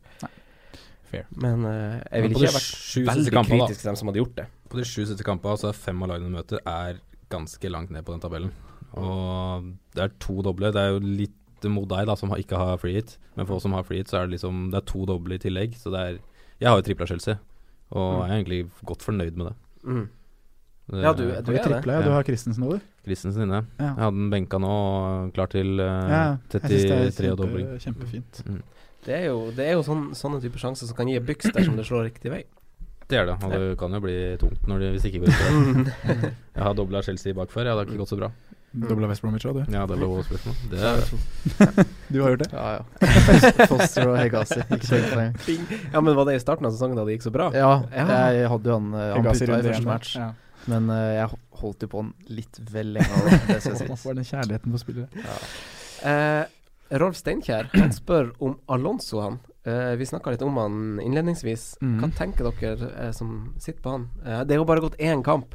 Fair. Men uh, jeg Men ville ikke ha vært veldig kampen, kritisk til dem som hadde gjort det. På de sju siste kampene så er fem av lagene du møter, er ganske langt ned på den tabellen. Og det er to doble. Det er jo litt mot deg, da, som ikke har free hit. Men for oss som har free hit, så er det liksom Det er to doble i tillegg. Så det er Jeg har jo tripla Chelsea, og Mm. jeg er egentlig godt fornøyd med det. Mm. det Ja, du- du du er tripla, ja. Du har Christensen over? Christensen inne. Ja. Jeg hadde den benka nå, klar til uh, Ja, jeg synes det er 33 og dobling. kjempefint. Mm. Det er jo, det er jo sånn, sånne typer sjanser som kan gi byks dersom det slår riktig vei. Det er det, og det kan jo bli tungt når det, hvis det ikke går riktig. [LAUGHS] Jeg har dobla Chelsea bakfør, ja, det har ikke gått så bra. Dobla West Bromwich òg, du. Ja, det er lov å spørsmål. Det er, [LAUGHS] Du har gjort det? Ja, ja. [LAUGHS] Foster og Hegazi. Ja, men var det i starten av sesongen da det gikk så bra? Ja, jeg hadde jo han eh, Han putta i første match, Ja. men uh, jeg holdt jo på han litt vel lenge. [LAUGHS] Det, synes jeg den kjærligheten for spillere? Eh, Rolf Steinkjer han spør om Alonso han Eh, vi snakka litt om han innledningsvis. Mm. Hva tenker dere eh, som sitter på han? Eh, det er jo bare gått én kamp,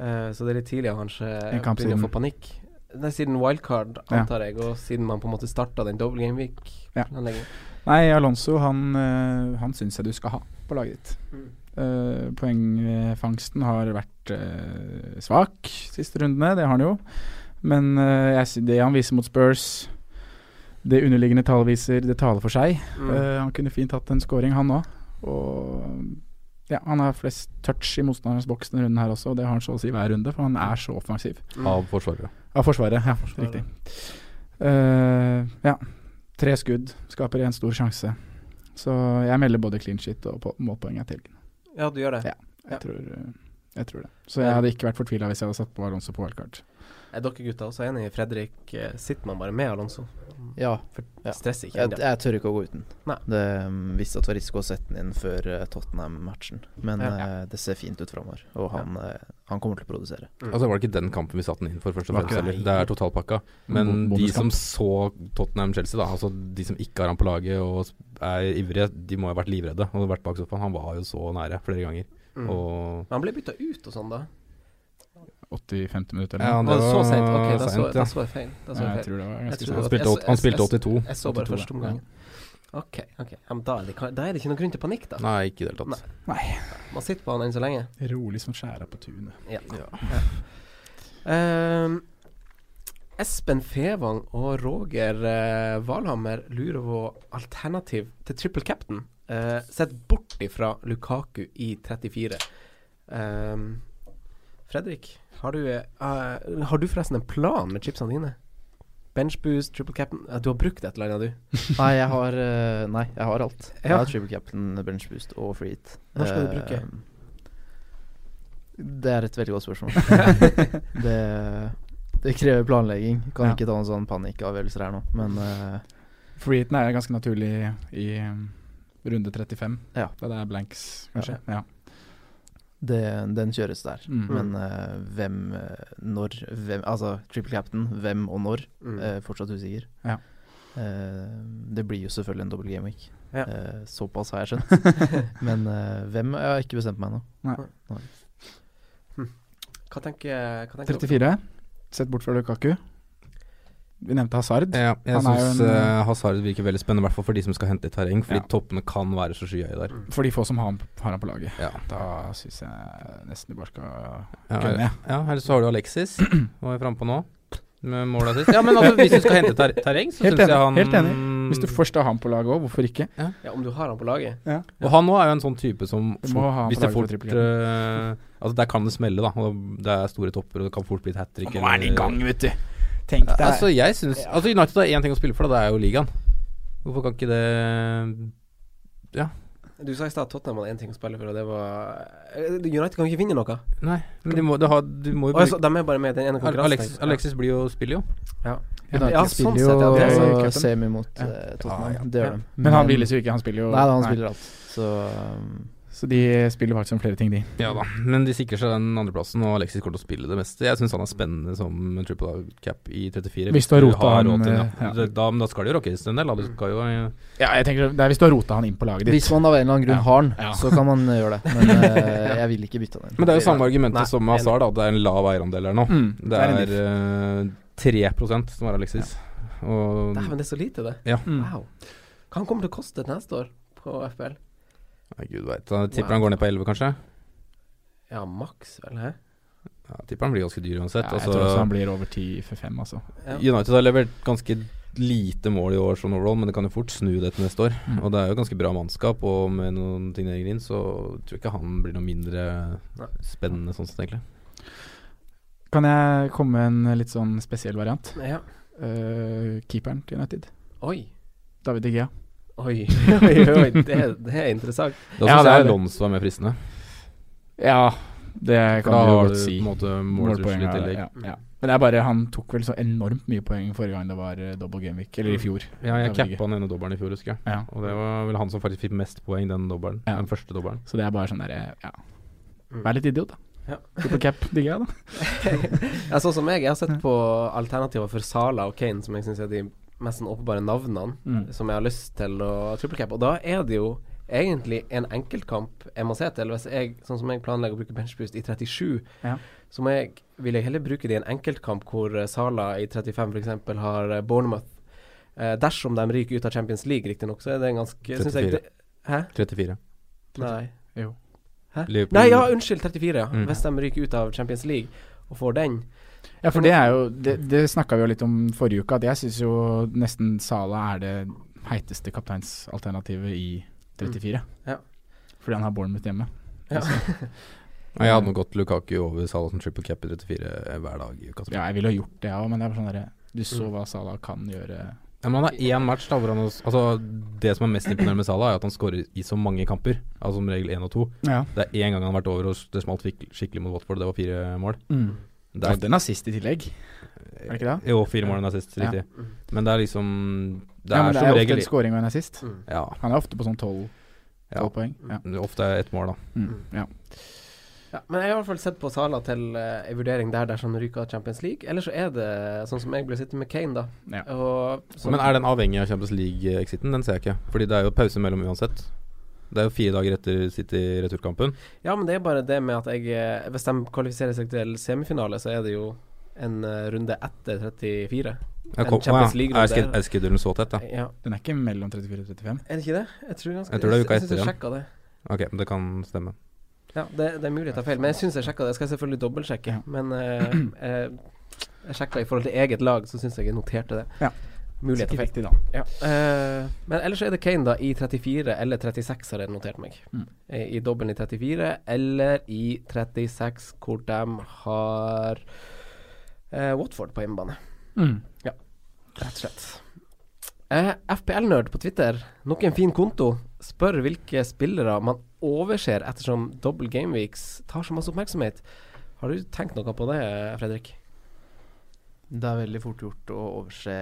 eh, så det er litt tidlig å kanskje begynne å få panikk. Nei, siden wildcard, Ja. antar jeg, og siden man på en måte starta den double game week-planleggingen. Nei, Alonso han, uh, han syns jeg du skal ha på laget ditt. Mm. Uh, poengfangsten har vært uh, svak siste rundene, det har han jo. Men eh, jeg, det han viser mot Spurs, det underliggende tallet viser, det taler for seg. Mm. Uh, han kunne fint hatt en scoring, han òg. Og ja, han har flest touch i motstanderens boks denne runden her også, og det har han så å si hver runde, for han er så offensiv. Mm. Av forsvarere. Av Forsvaret, ja. Forsvaret. Riktig. Uh, ja. Tre skudd skaper en stor sjanse. Så jeg melder både clean shit og på- målpoeng til helgen. Ja, du gjør det. Ja. Jeg, Ja. tror, eh, jeg tror det. Så jeg hadde ikke vært fortvila hvis jeg hadde satt på Alonso på wildcard. Er dere gutta også enige? Fredrik, eh, sitter man bare med Alonso? Ja. For Ja. stresser ikke Jeg, jeg tør ikke å gå uten. Nei. Det um, visste at det var risiko å sette den inn før eh, Tottenham-matchen, men Ja. ja. det ser fint ut framover, og han, eh, han kommer til å produsere. Mm. Altså var det ikke den kampen vi satte den inn for, først og fremst. ikke det. heller. Det er totalpakka. Men de som så Tottenham-Chelsea, da, altså de som ikke har han på laget og er ivrige, de må ha vært livredde og vært bak sofaen. Han var jo så nære flere ganger. Mm. Og han ble bytta ut og sånn, da? 85. minutt eller Ja, det Var det så sent. seint? Ok, da så, sent, da ja. så jeg feil. Da så Ja, jeg jeg feil. tror det var Jeg ganske han sent. spilte, han spilte 82. Jeg så bare første omgang. Ok, ok. Ja, men da, er det, da er det ikke noen grunn til panikk, da. Nei, ikke i det hele tatt. Nei. Man sitter på han enn så lenge. Rolig som skjæra på tunet. Ja. Ehm, Espen Fevang og Roger uh, Valhammer lurer på alternativ til triple captain. Uh, sett bort ifra Lukaku i 34. Um, Fredrik, har du, uh, har du forresten en plan med chipsene dine? Benchboost, triple captain uh, Du har brukt et eller annet, du? [LAUGHS] Nei, jeg har, uh, nei, jeg har alt. Jeg har triple captain, bench boost og free eat. Når skal du Eh, bruke? Det er et veldig godt spørsmål. [LAUGHS] det, det krever planlegging. Kan Ja. ikke ta noen sånn panikkavgjørelser her nå, men Free eaten er ganske naturlig i i runde 35, Ja. det er blanks, kanskje. Ja. Det, den kjøres der. Mm. Men uh, hvem, eh, når hvem, Altså triple captain, hvem og når, Mm. uh, fortsatt usikker. Ja. Uh, det blir jo selvfølgelig en double game week. Ja. Eh, såpass har jeg skjønt. [LAUGHS] Men hvem Jeg har ikke bestemt meg ennå. Hva tenker, hva tenker dere? 34. Sett bort fra Lukaku. Vi nevnte Hazard. Ja, jeg er syns en, uh, Hazard virker veldig spennende, i hvert fall for de som skal hente i terreng. Fordi Ja. toppene kan være så skyhøye der. For de få som har, han- har han på laget. Ja. Da syns jeg nesten du bare skal Ja, gunne. ja, Eller så har du Alexis, var jeg frampå nå. Med måla assist. Ja, men altså, hvis du skal hente ter terreng, så Helt syns jeg enig, han helt enig. Hvis du først har han på laget òg, hvorfor ikke? Ja, om du har han på laget? Og han nå er jo en sånn type som fort, Hvis det er fort eh, Altså Der kan det smelle, da. Og det er store topper, og det kan fort bli et hat trick. Nå er han i gang, vet du. Tenk deg Altså, jeg synes, Altså, United har én ting å spille for, da. Det er jo ligaen. Hvorfor kan ikke det Ja. Du sa i stad at Tottenham hadde én ting å spille for, og det var Eh, United kan ikke vinne noe. Nei, men de må, de har, de må jo bruke... altså, de er bare med i den ene konkurransen. Alexis, Alexis blir jo, spiller jo. Ja. United Ja, spiller sånn jo sett, ja, det cupen. semi mot Ja. eh, Tottenham. Ja, ja. Det gjør Ja. de. Men han hviles jo ikke, han spiller jo Nei, han nei. spiller alt. Så um, Så de spiller faktisk om flere ting, de. Ja da, men de sikrer seg den andreplassen, og Alexis kommer til å spille det meste. Jeg syns han er spennende som triple cap i 34. Hvis du har rota han, råd til eh, ja. Da, da, da skal det jo rockes en del. Da. Du skal jo ja. Ja, jeg tenker det er hvis du har rota han inn på laget ditt. hvis man av en eller annen grunn Ja. har han, Ja. så kan man eh, gjøre det. Men uh, [LAUGHS] jeg vil ikke bytte han inn. Men det er jo samme argumentet Nei, som med Hazard, da. Det er en lav eierandel her nå. Mm, Det er det er uh, 3 som er Alexis. Og Dæven, det er så lite, det. Ja. Mm. Wow. Hva han kommer til å koste neste år på FBL? Nei, gud veit. Tipper han går ned på 11, kanskje. Ja, maks, vel? Hæ? Ja, tipper han blir ganske dyr uansett. Ja, jeg altså, tror også han blir over 10 for 5, altså. Ja. United har levert ganske lite mål i år sånn overall, men det kan jo fort snu det til neste år. Mm. Og det er jo ganske bra mannskap, og med noen ting legger inn, så tror jeg ikke han blir noe mindre Nei. spennende sånn sett, egentlig. Kan jeg komme med en litt sånn spesiell variant? Ja. Uh, keeperen til United. Oi. David De Gea. [LAUGHS] Oi, oi, oi. Det, det er interessant. Da Ja, syns det er jeg Lons var er mer fristende. Ja, det kan da du har du si. på en måte målpoeng i ja, tillegg. Ja, ja. Men det er bare han tok vel så enormt mye poeng forrige gang det var eh, double game eller i fjor. Ja, jeg cappa den ene dobbelen i fjor, husker jeg. Ja. Og det var vel han som faktisk fikk mest poeng, den dobbelen. Ja. Den første dobbelen. Så det er bare sånn derre Ja, Mm. vær litt idiot, da. Ja. Triple cap [LAUGHS] jeg, da. Ja, sånn som meg, jeg har sett på alternativer for Sala og Kane, som jeg syns er de mest sånn åpenbare navnene Mm. som jeg har lyst til å trippelcappe. Og da er det jo egentlig en enkeltkamp jeg må se til. Hvis jeg, sånn som jeg planlegger å bruke benchboost i 37, Ja. så må jeg, vil jeg heller bruke det i en enkeltkamp hvor eh, Sala i 35 f.eks. har eh, Bournemouth. Eh, dersom de ryker ut av Champions League, riktignok, så er det en ganske synes jeg, 34. det, Hæ? 34. Nei. Jo. Hæ? Nei, ja, unnskyld, 34, ja. Mm. Hvis de ryker ut av Champions League og får den. Ja, for det er jo Det, det snakka vi jo litt om forrige uke, at jeg syns jo nesten Sala er det heiteste kapteinsalternativet i 34. Ja. Fordi han har Bournemouth hjemme. Ja. [LAUGHS] Og jeg hadde nå gått Lukaku over Salah som triple cap i 34 hver dag i uka. Ja, jeg ville ha gjort det, jeg òg, men det er sånn der, Du så Mm. hva Salah kan gjøre. Ja, men han har én match da hvor han Altså Det som er mest imponerende med Salah, er at han skårer i så mange kamper. Altså som regel én og to. Ja. Det er én gang han har vært over og det smalt skikkelig mot Watford. Det var fire mål. Mm. Det Det er en i tillegg. Er det ikke det? Jo, fire mål er nazist, riktig. Ja. Men det er liksom Det ja, er men det som er ofte regel en scoring og en assist. Mm. Ja. Han er ofte på sånn tolv ja. poeng. Ja. Ofte er ett mål, da. Mm. ja. Ja, men jeg har i hvert fall sett på Sala til uh, en vurdering der dersom han ryker av Champions League. Eller så er det sånn som jeg ble sittende med Kane, da. Ja. Og, så, Men er den avhengig av Champions League-exiten? Den ser jeg ikke. Fordi det er jo pause mellom uansett. Det er jo fire dager etter City-returkampen. Ja, men det er bare det med at jeg eh, Hvis de kvalifiserer seg til semifinale, så er det jo en eh, runde etter 34. Jeg En kom, ja. Er sked- schedulen så tett, da? Ja. Den er ikke mellom 34 og 35. Er det ikke det? Jeg tror ganske Jeg tror det er uka jeg, etter jeg igjen. sjekka det. Ok, det kan stemme. Ja, det, det er mulig jeg tar feil, men jeg syns jeg sjekka det. Jeg skal selvfølgelig dobbeltsjekke. Ja. Men uh, [CLEARS THROAT] jeg, jeg sjekka i forhold til eget lag, så syns jeg jeg noterte det. Ja. Mulig jeg tar feil. da. Ja. Uh, men ellers er det Kane da i 34 eller 36, har jeg notert meg. Mm. Eh, I dobbelen i 34 eller i 36, hvor de har uh, Watford på hjemmebane. Mm. Rett og slett. Uh, FPL-nerd på Twitter, nok en fin konto, spør hvilke spillere man overser ettersom double gameweeks tar så masse oppmerksomhet. Har du tenkt noe på det, Fredrik? Det er veldig fort gjort å overse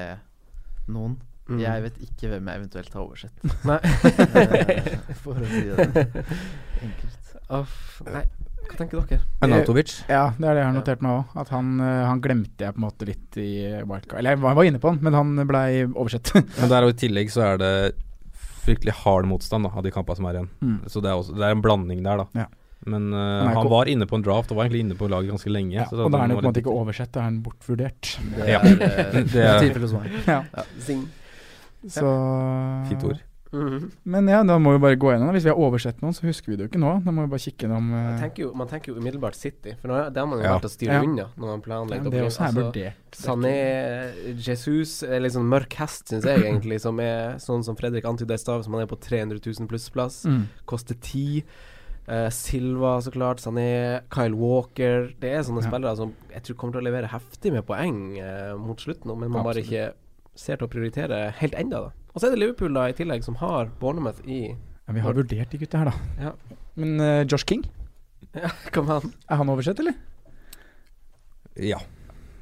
noen. Mm. Jeg vet ikke hvem jeg eventuelt har oversett. [LAUGHS] Nei. Eh, [LAUGHS] For å si det enkelt. Off. nei. Hva tenker dere? Anatovic? Ja, det er det jeg har notert meg òg. At han, eh, han glemte jeg på en måte litt i wildcard. Eller jeg var, var inne på han, men han blei oversett. [LAUGHS] Men der og i tillegg så er det fryktelig hard motstand da, av de kampene som er igjen. Mm. Så det er, også, det er en blanding der, da. Ja. Men uh, Han han var inne på en draft og var egentlig inne på laget ganske lenge. Ja, så og da er han jo på en måte ikke oversett, da er han bortvurdert. Det Ja. er, [LAUGHS] eh, Det er- tilfellet. Ja. Så Fint ord. Mhm. Men ja, da må vi bare gå gjennom. det. Hvis vi har oversett noen, så husker vi det jo ikke nå. Da må vi bare kikke gjennom Man eh, tenker, jo, man tenker jo umiddelbart City, for nå, det har man jo Ja. valgt å styre Ja. unna når man ja, planlegger Det er game. Sané, Jesus er litt sånn mørk hest, syns jeg [CLEARS THROAT] egentlig, som er sånn som Fredrik antyda i stad, som han er på 300 000 pluss-plass. Mm. Koster 10. Eh, Silva, så klart. Sané. Kyle Walker. Det er sånne Ja. spillere som jeg tror kommer til å levere heftig med poeng eh, mot slutten, men man bare ikke ser til å prioritere helt enda da. Og så er det Liverpool da i tillegg, som har Bournemouth i Ja, vi har vurdert de gutta her, da. Ja. Men uh, Josh King, [LAUGHS] Ja, kom han? er han oversett, eller? Ja.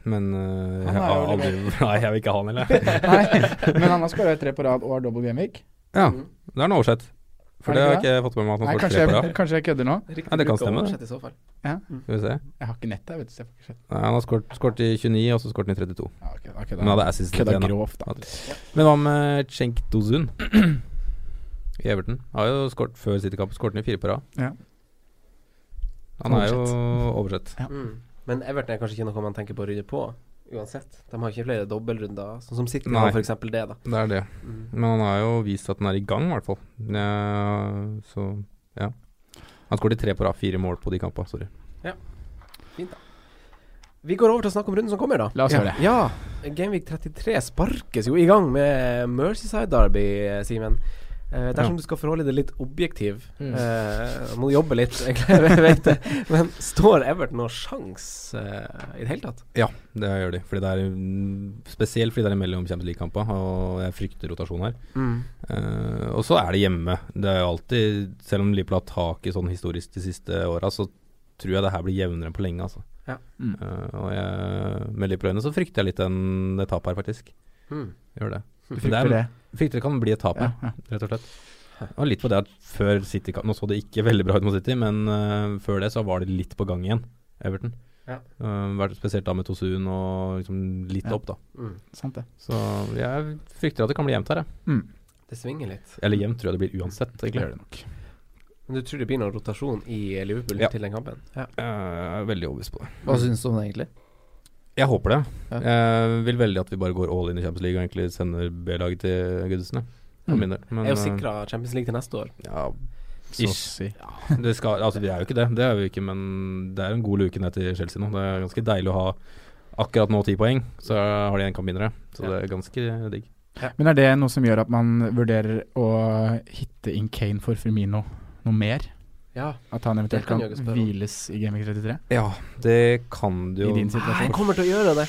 Men jeg har aldri [LAUGHS] Nei, jeg vil ikke ha han heller. [LAUGHS] Nei, men han har skåra tre på rad og har double gameweek. ja, Mm. det er noe oversett. For det det har jeg ikke ikke fått med meg at man Nei, får kanskje tre på jeg, kanskje jeg kødder nå. Riktig Ja, det kan stemme, det. i så fall. Skal vi se. Jeg har ikke nett der, vet du. Så jeg får ikke. Nei, han har skåret i 29, og så skåret han i 32. Ja, okay, okay, Men hadde assist til igjen, grovt, da. Men hva med Cenk Dozun [CLEARS THROAT] i Everton? Har jo skåret før City-kamp, skåret han i fire på rad. Ja. Han er jo oversett. Ja. Mm. Men Everton er kanskje ikke noe man tenker på å rydde på, uansett. De har ikke flere dobbeltrunder, sånn som City har, eksempel det, da. Det er det. Mm. Men han har jo vist at han er i gang, i hvert fall. Ja, så ja. Han skåret tre på rad, fire mål på de kampene. Sorry. Ja. Fint, da. Vi går over til å snakke om runden som kommer, da. La oss gjøre det. Ja. Gameweek 33 sparkes jo i gang med Mercyside Derby, Simen. Eh, dersom Ja. du skal forholde deg litt objektiv, Mm. uh, må du jobbe litt, [LAUGHS] egentlig, vet det. Men står Everton noen sjanse uh, i det hele tatt? Ja, det gjør de. Fordi det er mm, Spesielt fordi det er imellom Champions League-kamper, og jeg frykter rotasjon her. Eh, og så er det hjemme. Det er jo alltid Selv om Liverpool har tak i sånn historisk de siste åra, så tror jeg det her blir jevnere enn på lenge, altså. Ja. Mm. Eh, og jeg, med Liverpool-øyne så frykter jeg litt en, det tapet her, faktisk. Mm. Gjør det. Du Det frykter er- det? Frykter det kan bli et tap, Ja, ja, ja. rett og slett. Og litt på det at før City Nå så det ikke veldig bra ut mot City, men uh, før det så var det litt på gang igjen, Everton. Ja. Uh, spesielt da med Tosun og liksom litt Ja. opp, da. Mm. Sant det. Så jeg frykter at det kan bli jevnt her, jeg. Det svinger litt. Eller jevnt tror jeg det blir uansett, Det egentlig. det nok. Men du tror det blir noen rotasjon i Liverpool Ja. til den kampen? Ja. Jeg er veldig overbevist på det. Hva syns du om det, egentlig? Jeg håper det. Ja. Jeg vil veldig at vi bare går all in i Champions League og egentlig sender B-laget til For Mm. Men, er jo eh, sikra Champions League til neste år. Ja, Ish. si. det skal, altså vi er jo ikke det, det er vi ikke, men det er en god luke ned til Chelsea nå. Det er ganske deilig å ha akkurat nå ti poeng, så har de en kamp mindre. Så Ja. det er ganske digg. Men er det noe som gjør at man vurderer å hitte inn Kane for Firmino noe mer? Ja. At han eventuelt kan kan hviles i Gaming 33? Ja, det kan du jo I din Nei, situasjon? jeg kommer til å gjøre det.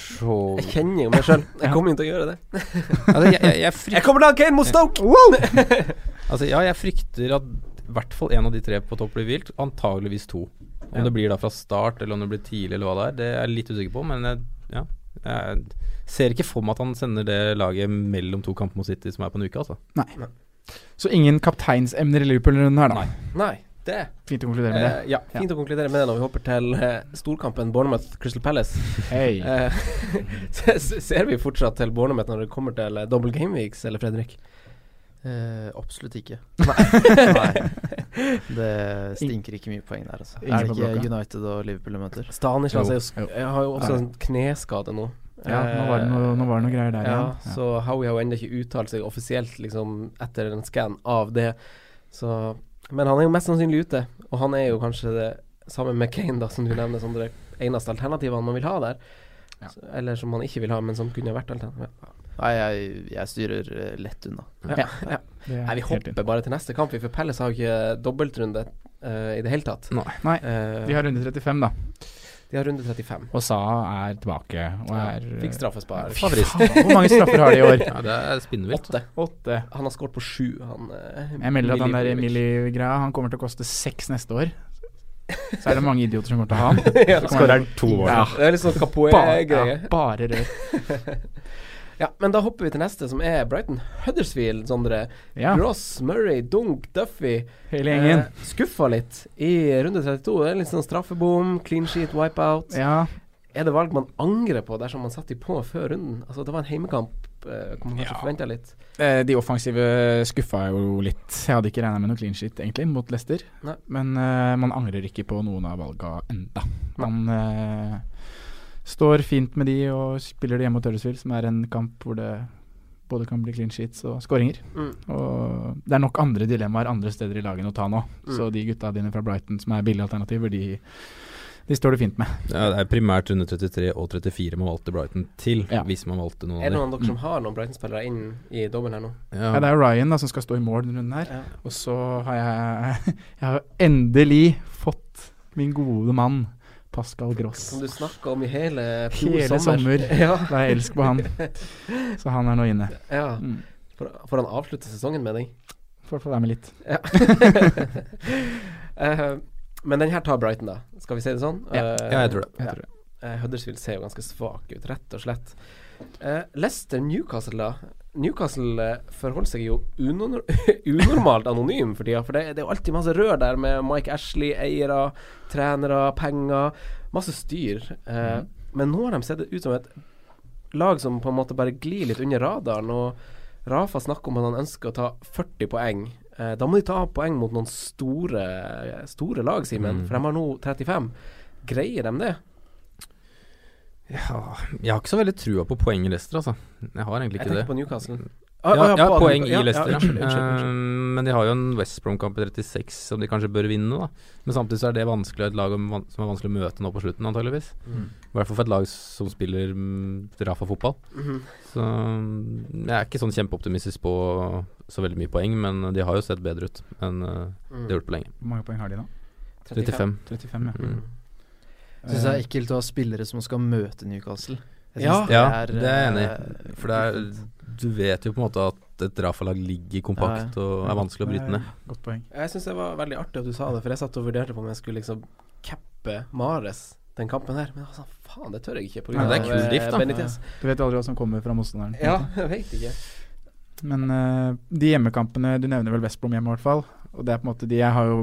Jeg kjenner jo meg sjøl. Jeg kommer til å gjøre det. [LAUGHS] altså, jeg, jeg, jeg, Jeg kommer til å ha Kane mot Stoke! [LAUGHS] altså, ja, jeg frykter at i hvert fall en av de tre på topp blir hvilt. Antageligvis to. Om Ja. det blir da fra start, eller om det blir tidlig, eller hva det er, det er jeg litt usikker på. Men jeg, ja, jeg ser ikke for meg at han sender det laget mellom to kamper mot City som er på en uke, altså. Nei Så ingen kapteinsemner i Liverpool-runden her, da. Nei. Nei, det Fint å konkludere med det. eh, Ja, fint å konkludere med det når vi hopper til eh, storkampen Bournemouth Crystal Palace. Hei. [LAUGHS] Eh, [LAUGHS] ser vi fortsatt til Bournemouth når det kommer til eh, double game weeks, eller Fredrik? Eh, absolutt ikke. [LAUGHS] Nei. Det stinker ikke mye poeng der, altså. Ingen Er det ikke blokka? United og Liverpool de møter? Stanislas har jo også en kneskade nå. Ja, nå var det noe, nå var det noe greier der Ja, igjen. så Howie har jo ennå ikke uttalt seg offisielt liksom etter en scan av det. Så Men han er jo mest sannsynlig ute, og han er jo kanskje det samme med Kane, da, som du nevner, som det eneste alternativet man vil ha der. Ja. Så, eller som man ikke vil ha, men som kunne vært alternativ. Nei, jeg, jeg styrer eh, lett unna. Ja. Ja. Ja. Nei, vi hopper bare til neste kamp, vi, for Pelles har jo ikke dobbeltrunde uh, i det hele tatt. Nei. Nei, Uh, de har runde 35, da. De har runde 35. Og Sa er tilbake og Ja, er Fikk straffespar. Hvor mange straffer har de i år? Ja, det er spinnvilt. Åtte. Åtte. Han har skåret på sju, han eh, Jeg melder at han der Milivojevic. Emily-greia Han kommer til å koste seks neste år. Så er det mange idioter som kommer til å ha han. [LAUGHS] Ja. Skårer han- to år. Ja, Det er litt sånn ja, bare rør. [LAUGHS] Ja, men da hopper vi til neste, som er Brighton Huddersfield, Sondre. Ja, Ross, Murray, Dunk, Duffy. hele gjengen. Eh, skuffa litt i runde 32. Det er litt sånn straffebom, clean sheet, wipeout. Ja, Er det valg man angrer på dersom man satte de på før runden? Altså, det var en heimekamp. Eh, man kanskje Ja. forventa litt. eh, de offensive skuffa jo litt. Jeg hadde ikke regna med noe clean sheet, egentlig, mot Leicester. Nei. Men eh, man angrer ikke på noen av valga enda. Man eh, står fint med de og spiller det hjemme mot Huddersfield, som er en kamp hvor det både kan bli clean sheets og skåringer. Mm. Og det er nok andre dilemmaer andre steder i laget å ta nå. Mm. Så de gutta dine fra Brighton som er billige alternativer, de, de står det fint med. Ja, det er primært under 33 og 34 man valgte Brighton til, Ja. hvis man valgte noen av dem. Er det noen av dere som har noen Brighton-spillere inn i dobbelen her nå? Ja. Ja, det er Ryan da som skal stå i mål denne runden her. Ja. Og så har jeg [LAUGHS] Jeg har endelig fått min gode mann Pascal Gross. Som du snakka om i hele fjor Hele sommer. [LAUGHS] ja. Da jeg elsker på han. Så han er nå inne. ja. Mm. Får, han avslutte sesongen med deg? Får få være med litt. Ja. uh, [LAUGHS] men den her tar Brighton, da. Skal vi si det sånn? Ja. Eh, Ja, jeg tror det. Jeg tror det. Uh, Huddersfield ser jo ganske svak ut, rett og slett. Uh, Leicester-Newcastle, da. Newcastle eh, forholder seg jo unor [LAUGHS] unormalt anonym for tida. For det, det er jo alltid masse rør der med Mike Ashley, eiere, trenere, penger. Masse styr. Eh, Men nå har de sett ut som et lag som på en måte bare glir litt under radaren. Og Rafa snakker om at han ønsker å ta 40 poeng. Eh, da må de ta poeng mot noen store, store lag, Simen. Mm. For de har nå 35. Greier de det? Ja, jeg har ikke så veldig trua på poeng i Leicester, altså. Jeg har egentlig ikke det. tenker på Newcastle. Ja, ja, ja, poeng i Leicester, ja. unnskyld, unnskyld, unnskyld. Eh, men de har jo en West Brom-kamp i 36 som de kanskje bør vinne, da. Men samtidig så er det vanskelig et lag som er vanskelig å møte nå på slutten, antageligvis. Mm. I hvert fall for et lag som spiller mm, Rafa-fotball. Mm. Så mm, jeg er ikke sånn kjempeoptimistisk på så veldig mye poeng, men de har jo sett bedre ut enn uh, Mm. de har gjort på lenge. Hvor mange poeng har de nå? 35. 35, ja. Syns det er ekkelt å ha spillere som skal møte Newcastle. Jeg Ja. synes Ja, det er jeg enig i. eh, For det er, du vet jo på en måte at et Rafa-lag ligger kompakt og er vanskelig å bryte ned. Godt poeng. Jeg syns det var veldig artig at du sa det, for jeg satt og vurderte på om jeg skulle liksom cappe Mares den kampen her. Men altså, faen, det tør jeg ikke. På Ja, det er kul eh, drift, da. Benitez. Du vet aldri hva som kommer fra motstanderen. Ja, jeg vet ikke. Men uh, de hjemmekampene Du nevner vel West Brom hjemme, i hvert fall. Og det er på en måte de jeg har jo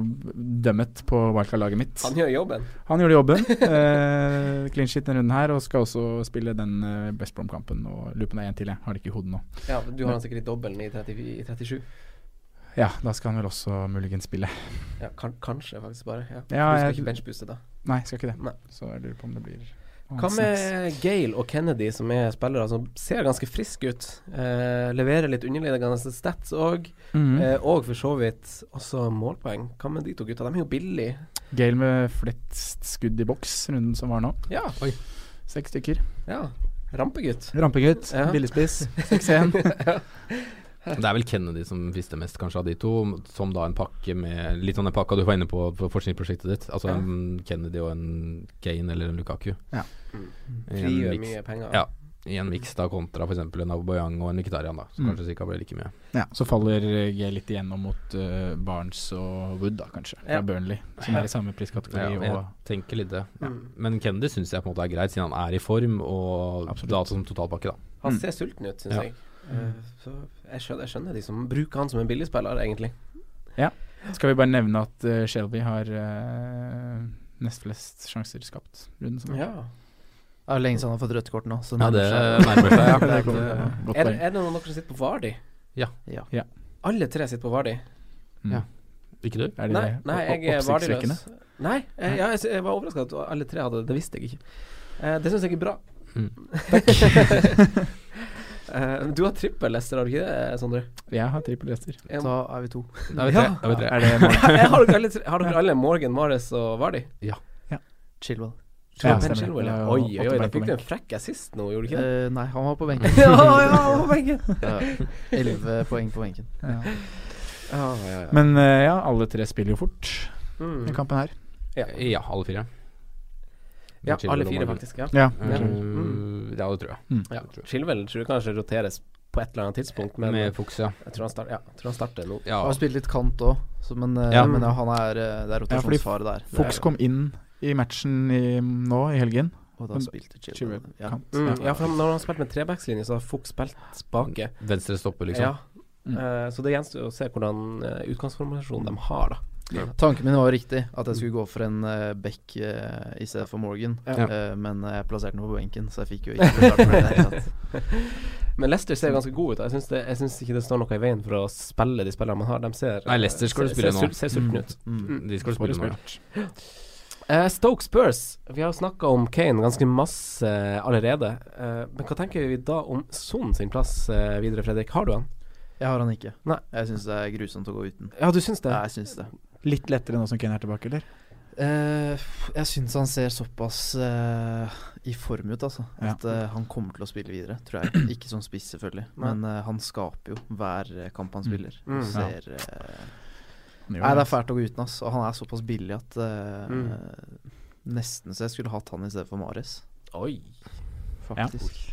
dømmet på wildcard-laget mitt. Han gjør jobben. Han gjorde jobben. uh, [LAUGHS] clean shit denne runden her, og skal også spille den uh, West Brom-kampen. Og lurer på om det er én til, jeg har det ikke i hodet nå. Ja, Du har han sikkert i dobbelen i, 30, i 37. Ja, da skal han vel også muligens spille. Ja, kan, kanskje faktisk bare. Ja. Ja, du skal jeg- ikke benchbooste da. Nei, skal ikke det. Nei. Så jeg lurer på om det blir Hva med Gale og Kennedy, som er spillere som ser ganske friske ut? Eh, leverer litt underliggende stats òg, mm. eh, og for så vidt også målpoeng. Hva med de to gutta? De er jo billige. Gale med flest skudd i boks, runden som var nå. Ja. Seks stykker. Ja. Rampegutt. Rampegutt. Ja. Billigspiss. [LAUGHS] 6-1. Det er vel Kennedy som visste mest, kanskje, av de to. Som da en pakke med Litt sånn den pakka du var inne på på forskningsprosjektet ditt. Altså Ja. en Kennedy og en Kane eller en Lukaku. Ja. Mm. Frigjør mye penger. Ja. I en miks da kontra f.eks. en Aubameyang og en Mkhitaryan, da. Så Mm. kanskje sikkert ble like mye. Ja, så faller G litt igjennom mot uh, Barnes og Wood, da kanskje. Fra Ja. Burnley, som er i samme Ja, priskategori. jeg og tenker litt det. Ja. Men Kennedy syns jeg på en måte er greit, siden han er i form, og Absolutt. da som totalpakke, da. Han Mm. ser sulten ut, syns Ja. jeg. Eh, så jeg skjønner, jeg skjønner de som bruker han som en billigspiller, egentlig. Skal vi bare nevne at uh, Shelby har uh, nest flest sjanser skapt runden som. Ja. Det er lenge siden han har fått rødt kort nå. Så Ja, det nærmer seg. Ja. [LAUGHS] Det er Det Er, det noen av dere som sitter på Vardi? Ja. Alle tre sitter på Vardi? Mm. Ja. Ikke du? Er de Nei, nei jeg er Vardi-løs. Nei, jeg, ja, jeg, jeg var overraska at alle tre hadde det. Det visste jeg ikke. Eh, det syns jeg er bra. Mm. [LAUGHS] [LAUGHS] Eh, du har trippel Lester, har du ikke det, Sondre? Jeg har trippel Lester. Da er vi to. Da er vi tre. Ja. Er vi tre. Er det [LAUGHS] har, dere alle, har dere alle Morgan, Mares og Vardi? Chilwell. Ja, Chilwell. stemmer. Chilwell, ja. Oi, oi, oi, da fikk du en frekk assist nå, gjorde du ikke det? Uh, nei, han var på benken. [LAUGHS] ja, ja, på benken. [LAUGHS] Ja, Elleve poeng på benken. Ja. Ja, ja, ja. Men uh, ja, alle tre spiller jo fort Mm. i kampen her. Ja. Ja, alle fire. ja, Chilwell alle fire, faktisk. Ja. Ja. Mm. Ja, det tror jeg. ja. Tror. Chilwell tror jeg kanskje roteres på et eller annet tidspunkt, men Med Fuchs, ja. jeg tror han, start, ja, tror han starter nå. ja. Han har spilt litt kant òg, men, eh, Ja. men ja, han er, eh, det er Ja, rotasjonsfare der. Fuchs kom inn i matchen i, nå i helgen. Og da spilte Chilwell. Ja. kant. Mm, ja, for han- når han har spilt med trebackslinje, så har Fuchs spilt bake. Venstre stopper, liksom. Ja. Mm. Uh, så det gjenstår å se hvordan uh, utgangsformasjonen de har, da. Tanken min var riktig, at jeg skulle gå for en uh, back uh, i stedet for Morgan. Ja. Uh, men jeg plasserte den på benken, så jeg fikk jo ikke [LAUGHS] det. Men Leicester ser ganske god ut. Jeg syns, det, jeg syns ikke det står noe i veien for å spille de spillerne man har. De ser Nei, Leicester skal du spille ser, nå. Ser, ser sultne ut. Mm. De skal du spille nå. ja. Eh, Stoke Spurs. Vi har snakka om Kane ganske masse allerede. Eh, men hva tenker vi da om Son sin plass eh, videre, Fredrik? Har du han? Jeg har han ikke. Nei. Jeg syns det er grusomt å gå uten. Ja, du syns det? Ja, jeg syns det. Litt lettere nå som Ken er tilbake, eller? Uh, jeg syns han ser såpass uh, i form ut, altså. Ja. At uh, han kommer til å spille videre, tror jeg. [CLEARS THROAT] Ikke som spiss, selvfølgelig, men han skaper jo hver kamp han Mm. spiller. Mm. Og ser Nei, det det. er fælt å gå uten, ass. Og han er såpass billig at Mm. Nesten så jeg skulle hatt han i stedet for Mares, Oi. faktisk.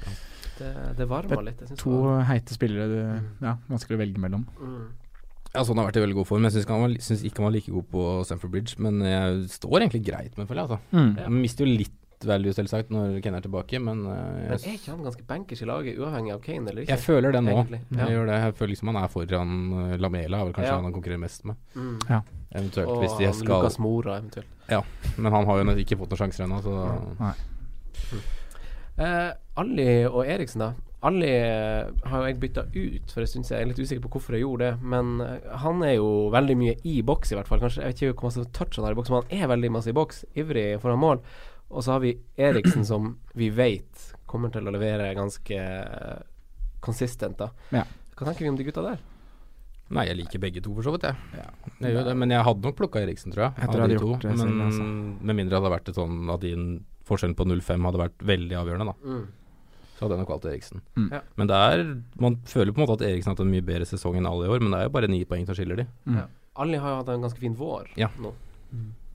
Det, det varma litt. Jeg er To var- heite spillere du Mm. Ja, vanskelig å velge mellom. Mm. Ja, sånn har vært i veldig god form. Jeg syns ikke, han var- like god på Stamford Bridge, men jeg står egentlig greit med, føler jeg. Altså. Mm. Jeg mister jo litt value, selvsagt, når Kane er tilbake, men uh, Men er ikke han ganske bankers i laget, uavhengig av Kane, eller ikke? jeg føler det nå. Ja. Jeg gjør det. Jeg føler liksom han er foran uh, Lamela, er vel kanskje Ja. han han konkurrerer mest med. Mm. Ja. Eventuelt, Og hvis de skal Lucas Mora, eventuelt. Ja, Men han har jo ikke fått noen sjanser ennå, så Nei. Eh, Ali og Eriksen, da. Ali eh, har jo jeg bytta ut for jeg, synes. Jeg er litt usikker på hvorfor jeg gjorde det. Men eh, han er jo veldig mye i boks, i hvert fall. Kanskje, jeg vet ikke hvor masse touch han har i boks, men han er veldig masse i boks. Ivrig foran mål. Og så har vi Eriksen, som vi vet kommer til å levere ganske konsistent, da. Ja. Hva tenker vi om de gutta der? Nei, jeg liker begge to, for så vidt, jeg. jeg gjør det, men jeg hadde nok plukka Eriksen, tror jeg. Jeg tror av de to. selv, men altså. med mindre det hadde vært et sånn at din forskjell på 0-5 hadde vært veldig avgjørende, da. Så hadde jeg nok valgt Eriksen. Mm. Ja. Men det er Man føler på en måte at Eriksen har hatt en mye bedre sesong enn alle i år, men det er jo bare ni poeng som skiller de. Mm. Ali har jo hatt en ganske fin vår Ja. nå.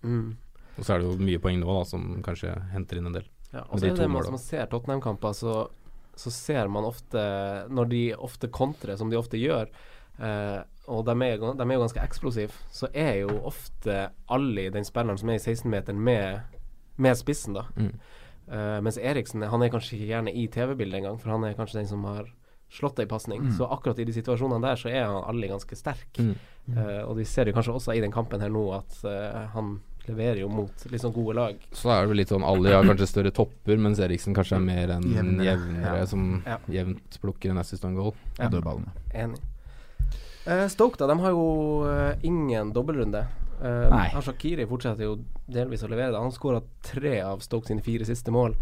Mm. Og så er det jo mye poeng nå, da, som kanskje henter inn en del. Ja, og så de er det det man, som ser Tottenham-kamper, så, så ser man ofte Når de ofte kontrer, som de ofte gjør, eh, og de er, jo- de er jo ganske eksplosive, så er jo ofte Ali den spilleren som er i 16-meteren med, med spissen, da. Mm. Eh, mens Eriksen han er kanskje ikke gjerne i TV-bildet engang, for han er kanskje den som har slått ei pasning. Mm. Så akkurat i de situasjonene der så er han alle ganske sterk. Mm. Uh, og vi ser jo kanskje også i den kampen her nå at uh, han leverer jo mot litt sånn gode lag. Så er det vel litt sånn alle har kanskje større topper, mens Eriksen kanskje er mer en Jevnere. jevnere, Ja. som Ja. jevnt plukker en assist on goal. Ja. Dødballene. Enig. Eh, Stoke da, de har jo ingen dobbeltrunde. Uh, Nei. Shakiri fortsetter jo delvis å levere det. Han skåra tre av Stoke sine fire siste mål.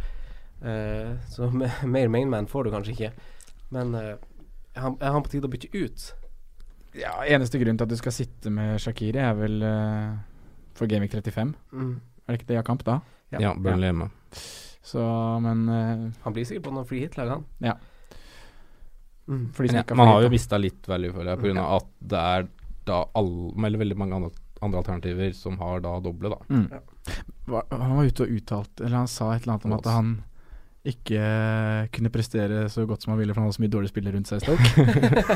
Uh, så [LAUGHS] mer mainman får du kanskje ikke. Men uh, er han, er han på tide å bytte ut? Ja, Eneste grunn til at du skal sitte med Shakiri, er vel uh, for Gaming 35. Mm. Er det ikke det jeg har kamp da? Ja, Burnley hjemme. Så, men Han blir sikkert på noen free hit-lag, han. Ja. Mm. Ja, har man har jo mista litt value for det, pga. at det er da alle, eller veldig mange andre, andre alternativer som har da doble, da. Mm. Ja. Han var ute og uttalte Eller han sa et eller annet om at han ikke kunne prestere så godt som han ville, for han hadde så mye dårlige spillere rundt seg i Stoke.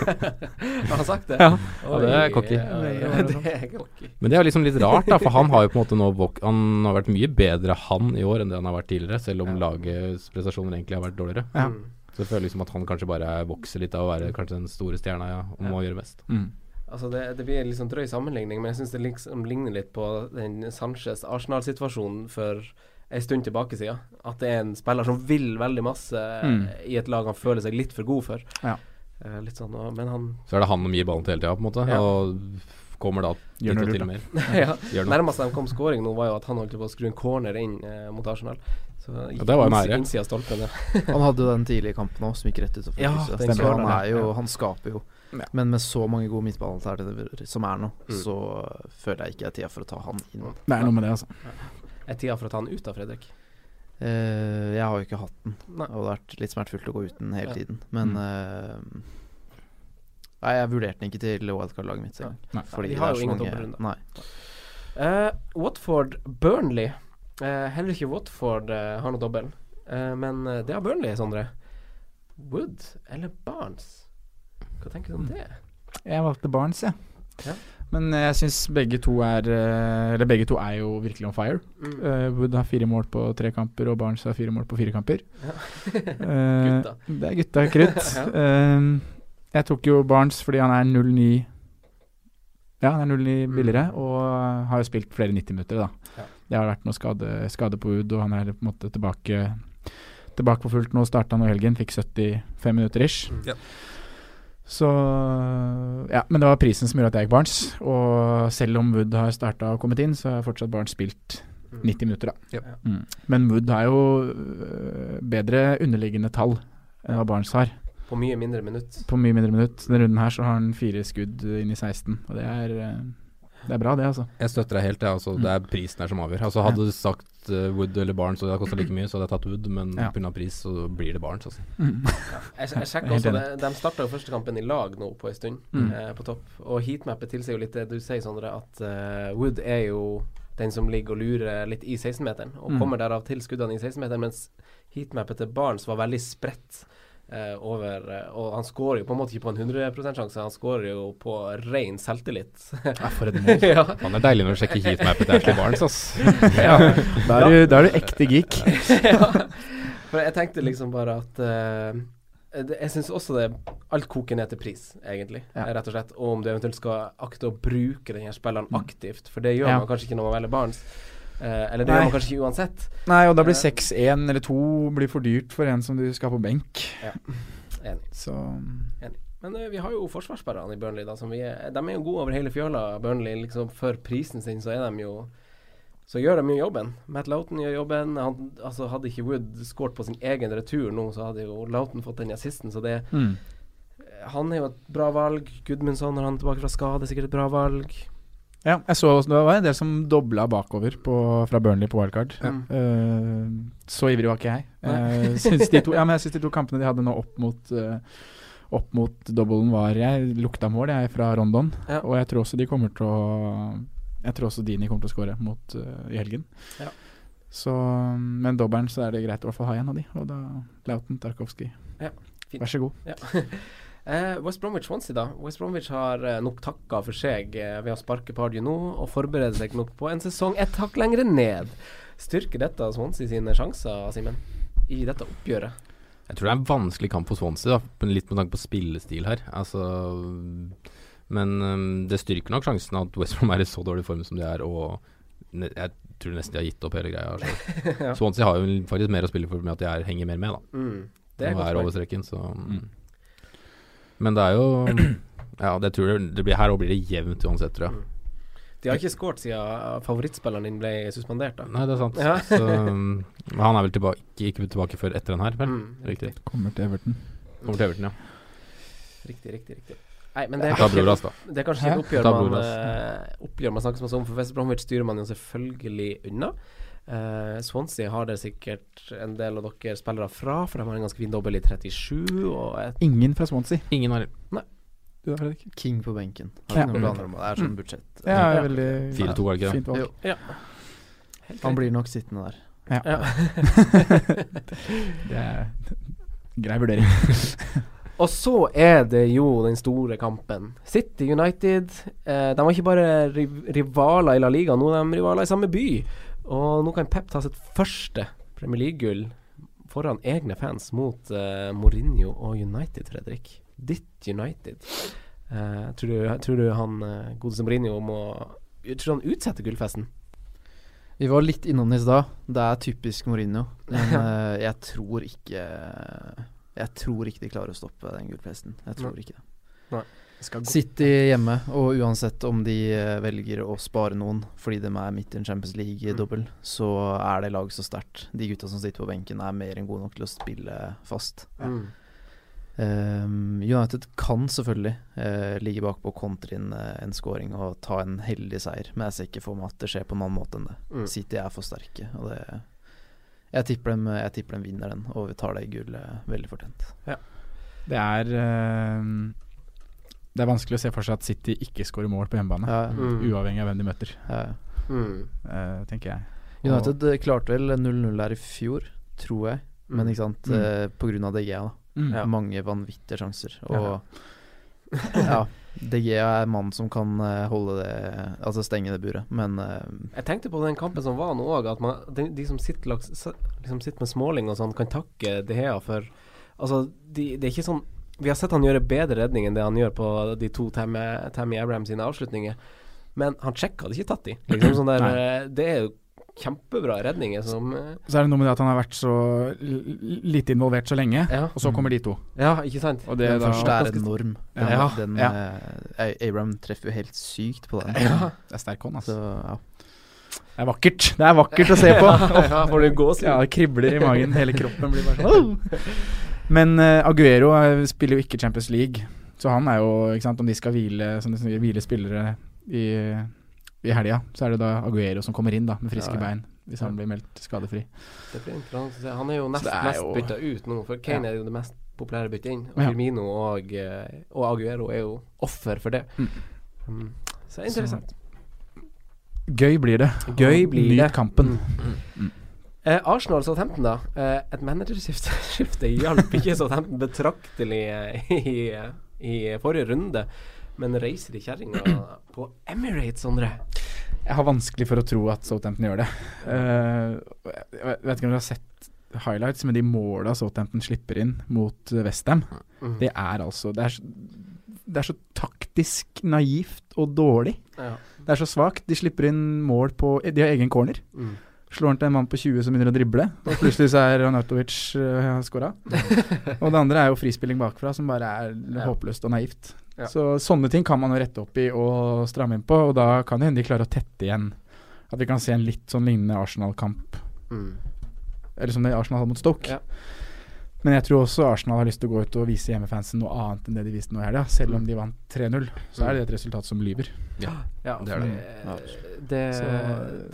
[LAUGHS] Har han sagt det? Ja. Ja, det er cocky. Oi, oi, [LAUGHS] det er cocky. Men det er liksom litt rart, da, for han har jo på en måte nå Han har vært mye bedre han i år enn det han har vært tidligere, selv om lagets prestasjoner egentlig har vært dårligere. Ja. Mm. Så jeg føler liksom at han kanskje bare vokser litt av å være kanskje den store stjerna ja, og må gjøre mest. Mm. Altså det, det blir en sånn drøy sammenligning, men jeg syns det liksom ligner litt på den Sanchez-Arsenal-situasjonen for en stund tilbake siden. At det er en spiller som vil veldig masse Mm. i et lag han føler seg litt for god for. Ja. Eh, litt sånn, og- men han Så er det han som gir ballen til hele tida, på en måte, Ja. og kommer da Gjør litt noe til mer. [LAUGHS] ja, Gjør noe. Nærmest de kom scoring nå, var jo at han holdt på å skru en corner inn eh, mot Arsenal. Så Ja, det var nære. Innsida stolpen, ja. Han hadde jo den tidlige kampen òg, som gikk rett utenfor Ja, han jo ja. Han skaper jo. Ja. Men med så mange gode midtbanealternativer som er nå, Mm. så føler jeg ikke det er tida for å ta han inn. Det er noe med det, altså. Er tida for å ta han ut da, Fredrik? Uh, jeg har jo ikke hatt den, Nei. og det har vært litt smertefullt å gå uten hele Ja. tiden. Men Mm. eh, Nei, jeg vurderte den ikke til wildcard-laget mitt engang. Fordi det har er jo så ingen mange. Nei. Uh, Watford-Burnley. Eh, heller ikke Watford har noe dobbel. Eh, men det har Burnley, Sondre. Wood eller Barnes? Hva tenker du om det? Jeg valgte Barnes, jeg. Ja. Men jeg syns begge to er eh, Eller begge to er jo virkelig on fire. Mm. Eh, Wood har fire mål på tre kamper, og Barnes har fire mål på fire kamper. Ja. [LAUGHS] Gutta. Det er gutta krutt. [LAUGHS] Ja. Eh, jeg tok jo Barnes fordi han er 0-9 Ja, han er 0-9 Mm. billigere, og har jo spilt flere 90 minutter, da. Ja. Det har vært noe skade, skade på Wood, og han er på en måte tilbake Tilbake på fullt nå. Starta nå i helgen, fikk 75 minutter ish. Mm. Ja. Så Ja, men det var prisen som gjorde at jeg gikk Barnes. Og selv om Wood har starta og kommet inn, så har fortsatt Barnes spilt 90 minutter, da. Ja. Mm. Men Wood har jo øh, bedre underliggende tall enn hva Barnes har. På mye mindre minutt. På mye mindre minutt. Denne runden her så har han fire skudd inn i 16, og det er, øh, det er bra, det, altså. Jeg støtter deg helt, jeg. Altså, Mm. Det er prisen her som avgjør. Altså, hadde du sagt eh, Wood eller Barnes og det hadde kosta like mye, så hadde jeg tatt Wood, men Ja. pga. pris så blir det Barnes, altså. Jeg, jeg sjekker også det, De starta jo første kampen i lag nå på en stund, Mm. eh, på topp. Og heatmappet tilsier jo litt det du sier, Sondre, at uh, Wood er jo den som ligger og lurer litt i 16-meteren, og Mm. kommer derav til skuddene i 16-meteren, mens heatmappet til Barnes var veldig spredt. Eh, over eh, Og han skårer jo på en måte ikke på en 100 %-sjanse, han skårer jo på ren selvtillit. Ja, for et mål. [LAUGHS] ja. Han er deilig når du sjekker heatmappet til Ashley Barnes, ass. [LAUGHS] ja. Da er, du, da er du ekte geek. [LAUGHS] ja. For jeg tenkte liksom bare at uh, det, Jeg syns også det alt koker ned til pris, egentlig. Ja. Rett og slett. Og om du eventuelt skal akte å bruke denne spilleren aktivt. For det gjør Ja. man kanskje ikke når man velger Barnes. Eh, eller det Nei. gjør man kanskje ikke uansett. Nei, og da blir Eh. 6-1 eller 2 blir for dyrt for en som du skal på benk. Enig. Så enig. Men eh, vi har jo forsvarsspillerne i Burnley, da. Som vi er, de er jo gode over hele fjøla. Burnley, liksom for prisen sin, så er de jo så gjør de jo jobben. Matt Loughton gjør jobben. Han, altså Hadde ikke Wood skåret på sin egen retur nå, så hadde jo Loughton fått den assisten. Så det mm. Han er jo et bra valg. Gudmundsson når han er tilbake fra skade, sikkert et bra valg. Ja, jeg så også, det var en del som dobla bakover på, fra Burnley på wildcard. Ja. Uh, så ivrig var ikke jeg. Uh, syns de, to- ja, men jeg syns de to kampene de hadde nå opp mot uh, Opp mot doublen var Jeg lukta mål, jeg, fra Rondon. Ja. Og jeg tror også de kommer til å Jeg tror også Dini kommer til å skåre mot eh, i helgen. Ja. Så Men dobbelen så er det greit å i hvert fall ha en av de. Og da Lauten Tarkovskij. Ja. Vær så god. [LAUGHS] Eh, West Bromwich Swansea, da. West Bromwich har eh, nok takka for seg eh, ved å sparke Pardew nå, og forberede seg nok på en sesong et hakk lenger ned. Styrker dette Swansea sine sjanser, Simen, i dette oppgjøret? Jeg tror det er en vanskelig kamp for Swansea, da, litt med tanke på spillestil her. Altså, men um, det styrker nok sjansen at West Brom er i så dårlig form som de er, og ne jeg tror nesten de har gitt opp hele greia. Altså. [LAUGHS] Ja. Swansea har jo faktisk mer å spille for med at de er, henger mer med, da. Mm. Det er godt er over streken, så Men det er jo Ja, det tror jeg, det blir, her òg blir det jevnt uansett, tror jeg. De har ikke skåret siden favorittspilleren din ble suspendert, da. Nei, det er sant. Ja. Så, um, [LAUGHS] men han er vel tilbake, ikke tilbake før etter den her, vel? Mm, riktig. Kommer til Everton. Kommer til Everton, ja. Riktig, riktig, riktig. Nei, men det er kanskje, broras, det er kanskje et oppgjør man, eh, oppgjør man snakker om. For West Bromwich styrer man jo selvfølgelig unna. Eh, Swansea har det sikkert en del av dere spillere fra, for de har en ganske fin dobbel i 37. Og et, Ingen fra Swansea. Ingen har Du er Fredrik? King på benken. Har ikke noen planer om det. Det er sånn budsjett. Ja, Ja. veldig 4-2, er det ikke det? fint valg. Ja. Han blir nok sittende der. ja. [LAUGHS] Det er grei vurdering. [LAUGHS] Og så er det jo den store kampen. City United. Eh, de var ikke bare riv rivaler i La Liga, nå er de rivaler i samme by. Og nå kan Pep ta sitt første Premier League-gull foran egne fans mot uh, Mourinho og United, Fredrik. Ditt United. Uh, tror, du, tror du han uh, godeste Mourinho må Tror han utsetter gullfesten? Vi var litt innom det i stad. Det er typisk Mourinho. Men [LAUGHS] uh, jeg tror ikke Jeg tror ikke de klarer å stoppe den gullfesten. Jeg tror Nei. ikke det. Nei. City hjemme, og uansett om de eh, velger å spare noen fordi de er midt i en Champions League-dobbel, så er det laget så sterkt. De gutta som sitter på benken, er mer enn gode nok til å spille fast. Mm. Um, United kan selvfølgelig uh, ligge bakpå, kontre inn uh, en scoring og ta en heldig seier, men jeg ser ikke for meg at det skjer på en annen måte enn det. Mm. City er for sterke, og det jeg tipper, dem, jeg tipper dem vinner den, og vi tar det gullet veldig fortjent. Det er eh, Det er vanskelig å se for seg at City ikke skårer mål på hjemmebane. Ja, Mm. Uavhengig av hvem de møter, ja. Mm. uh, tenker jeg. United eh, klarte vel 0-0 her i fjor, tror jeg. Men Mm. ikke sant, Mm. uh, av DG, da. Mm. Ja. Mange vanvittige sjanser. Og [LAUGHS] ja, DG er mannen mann som kan eh, holde det Altså stenge det buret, men uh, Jeg tenkte på den kampen som var nå òg, at man, de, de som sitter, liksom sitter med Småling og sånn, kan takke De Hea for Altså, de, det er ikke sånn Vi har sett han gjøre bedre redning enn det han gjør på de to Tammy, Tammy Abraham sine avslutninger, men han sjekka hadde ikke tatt de. Liksom sånn der, eh, det er jo kjempebra redninger som eh, Så er det noe med det at han har vært så lite involvert så lenge, Ja, og så kommer de to. ja ikke sant? Og det den da første er en enorm. Ja. Den, Ja. den Ja. eh, Abraham treffer jo helt sykt på den. Ja. Det er sterk hånd, Så altså. ja. Det er vakkert. Det er vakkert å se på. [LAUGHS] ja, får du gåsehud? Ja, det kribler i magen. Hele kroppen blir bare sånn! [LAUGHS] Men eh, Aguero eh, spiller jo ikke Champions League, så han er jo ikke sant, Om de skal hvile, de hvile spillere i, i helga, så er det da Aguero som kommer inn da med friske Ja, ja. bein, hvis han blir meldt skadefri. Det blir interessant å se. Han er jo nest er mest jo- bytta ut nå, for Kane er jo det mest populære byttet inn. Og. Firmino og, eh, og Aguero er jo offer for det. Mm. Mm. Så det er interessant. Gøy blir det. Gøy blir Nyt det. kampen. Mm. Eh, Arsenal Southampton, da. Eh, et managerskifte [LAUGHS] skifte hjalp ikke Southampton betraktelig i, i, i forrige runde, men reiser de kjerringa [CLEARS THROAT] på Emirates, Sondre? Jeg har vanskelig for å tro at Southampton gjør det. Eh, jeg vet ikke om dere har sett highlights, men de måla Southampton slipper inn mot Westham, Mm. det er altså det er, så, det er så taktisk naivt og dårlig. Ja. Det er så svakt. De slipper inn mål på De har egen corner. Mm. Slår han til en mann på 20 som begynner å drible, og plutselig så er Ranatovic uh, skåra. [LAUGHS] og det andre er jo frispilling bakfra, som bare er Ja. håpløst og naivt. Ja. Så sånne ting kan man jo rette opp i og stramme inn på, og da kan det hende de klarer å tette igjen. At vi kan se en litt sånn lignende Arsenal-kamp, Mm. eller som det Arsenal hadde mot Stoke. Ja. Men jeg tror også Arsenal har lyst til å gå ut og vise hjemmefansen noe annet enn det de viste nå i helga. Selv om de vant 3-0, så er det et resultat som lyver. Ja, det er det. det,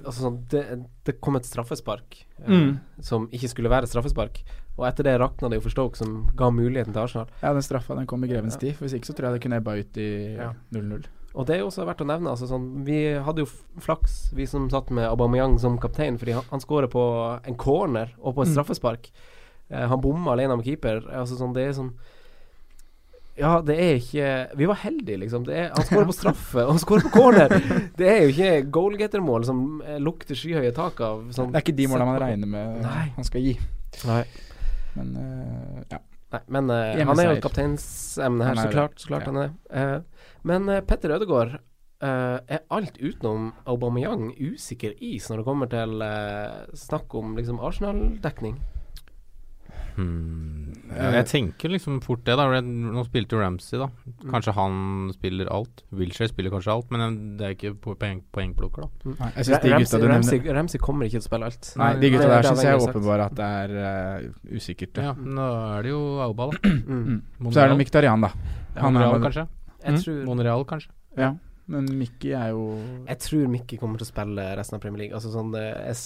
altså sånn, det, det kom et straffespark eh, Mm. som ikke skulle være straffespark. Og etter det rakna det jo for Stoke, som ga muligheten til Arsenal. Ja, den straffa den kom i grevens Ja. tid. Hvis ikke så tror jeg det kunne ebba ut i Ja. 0-0. Og det er jo også verdt å nevne. Altså sånn, vi hadde jo flaks, vi som satt med Aubameyang som kaptein, fordi han, han skårer på en corner og på et Mm. straffespark. Eh, han bomma alene med keeper. Altså sånn, det er sånn Ja, det er ikke Vi var heldige, liksom. Det er, han skårer på straffe, og han skårer på corner! [LAUGHS] Det er jo ikke goalgettermål som eh, lukter skyhøye tak av. Sånn, Det er ikke de målene man regner med Nei. han skal gi. Nei. Men uh, ja. Nei, men uh, han er jo et kapteinsemne her, så klart. Så klart ja. han er uh, Men Petter Ødegaard, er alt utenom Aubameyang usikker is når det kommer til snakk om liksom Arsenal-dekning? Hmm. Jeg tenker liksom fort det, da. Nå spilte jo Ramsey, da. Mm. Kanskje han spiller alt. Wilshere spiller kanskje alt, men det er ikke poeng, poengplukker, da. Mm. Nei, Ramsey, Ramsey, Ramsey, kommer ikke til å spille alt. Nei, de gutta der syns jeg åpenbart at det er uh, usikkert. Ja, nå er det jo Auba, da. Mm. Så er det Miktarian, da. Han Monreal, kanskje. Mm. Monreal, kanskje. Ja. Men Mikki er jo Jeg tror Mikki kommer til å spille resten av Premier League. Altså sånn, jeg,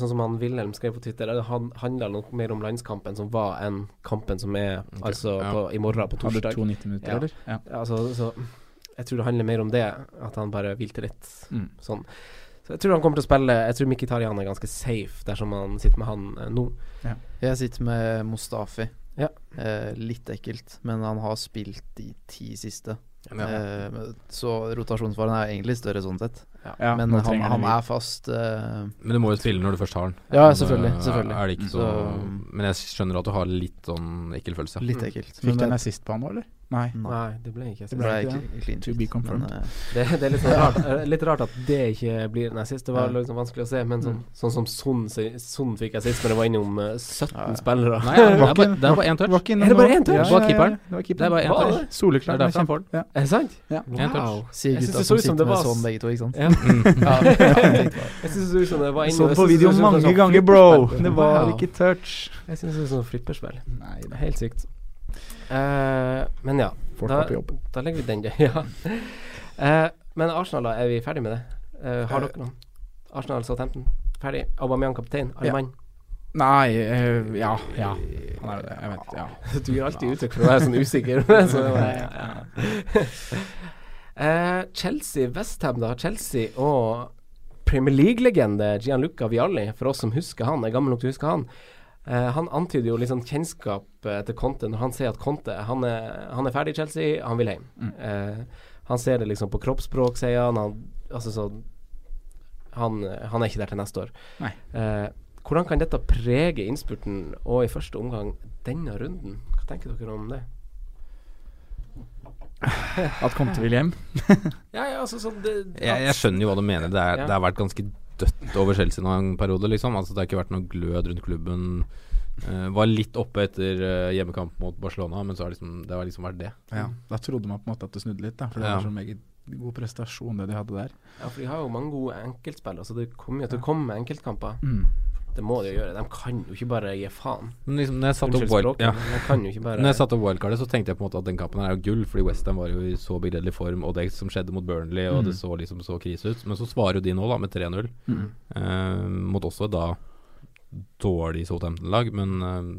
sånn som han Wilhelm skrev på Twitter, det handler nok mer om landskampen som var, enn kampen som er okay. altså ja. på, i morgen, på torsdag. Hadde to 90 minutter, ja. eller? Ja. Altså, så, jeg tror det handler mer om det, at han bare hvilte litt. Mm. Sånn. Så jeg tror han kommer til å spille Jeg tror Mikki Tarjan er ganske safe dersom han sitter med han eh, nå. Ja. Jeg sitter med Mustafi. Ja. Eh, litt ekkelt, men han har spilt de ti siste. Ja. Eh, så rotasjonsfaren er egentlig større sånn sett. Ja. Men han, han, er fast uh, Men du må jo spille når du først har den. Ja, selvfølgelig. selvfølgelig. Er, er så, så, men jeg skjønner at du har litt sånn ekkel følelse. Litt ekkelt. Fikk du en assist på han nå, eller? Nei. Nei, det ble ikke det ble ikke clean To be confirmed. Men, uh, det, det, er litt, sånn rart, uh, litt rart, at det ikke blir en sist. Det var liksom vanskelig å se, men sånn, mm. sånn som Son, Son fikk sist, men det var innom uh, 17 ja. spillere. Nei, det var, bare, det var én touch. Er det bare én touch? Ja, var keeperen. Det var keeperen. Det var én touch. Det er derfor han. Er det sant? Ja. Wow. Sier gutta som sitter med sånn begge to, ikke sant? [LAUGHS] [LAUGHS] Jeg syns det så ut som det var inne Så på video mange ganger, bro. Det var ikke touch. Jeg syns det så ut som flipperspill. Helt sykt. Men ja. Folk da, på jobb. Da legger vi den, [LAUGHS] ja. Uh, men Arsenal, da, er vi ferdig med det? Uh, har dere noen? Arsenal Southampton, ferdig. Aubameyang kaptein, alle ja. Nei Ja. Ja. Han er det. Jeg vet Ja. [LAUGHS] du gir alltid uttrykk for å være sånn usikker. [LAUGHS] så, ja, Chelsea, Westham, da. Chelsea og Premier League-legende Gianluca Vialli, for oss som husker han, er gammel nok til å huske han. Uh, han antyder jo liksom kjennskap uh, til Conte når han sier at Conte han er, han er ferdig i Chelsea, han vil hjem. Mm. Uh, han ser det liksom på kroppsspråk, sier han. han altså så, han, han, er ikke der til neste år. hvordan kan dette prege innspurten og i første omgang denne runden? Hva tenker dere om det? At Conte vil hjem? [LAUGHS] ja, ja, altså sånn det, jeg, jeg, skjønner jo hva du mener. Det, er, ja. det har vært ganske dødt over Chelsea nå en periode, liksom. Altså, det har ikke vært noe glød rundt klubben. Uh, var litt oppe etter uh, hjemmekamp mot Barcelona, men så har liksom, det har liksom vært det. Ja, Da trodde man på en måte at det snudde litt, da, for det ja. var så meget god prestasjon det de hadde der. Ja, for de har jo mange gode enkeltspillere, så det kommer jo til å komme enkeltkamper. Mm. Det må de jo gjøre. De kan jo ikke bare gi faen. Men liksom, når jeg satte opp, wild, ja. når jeg satte opp wildcardet, så tenkte jeg på en måte at den kampen her er jo gull, fordi Westham var jo i så begredelig form, og det som skjedde mot Burnley, og mm. det så liksom så krise ut. Men så svarer jo de nå, da, med 3-0. Mm. Eh, mot også da dårlig Southampton-lag, men eh,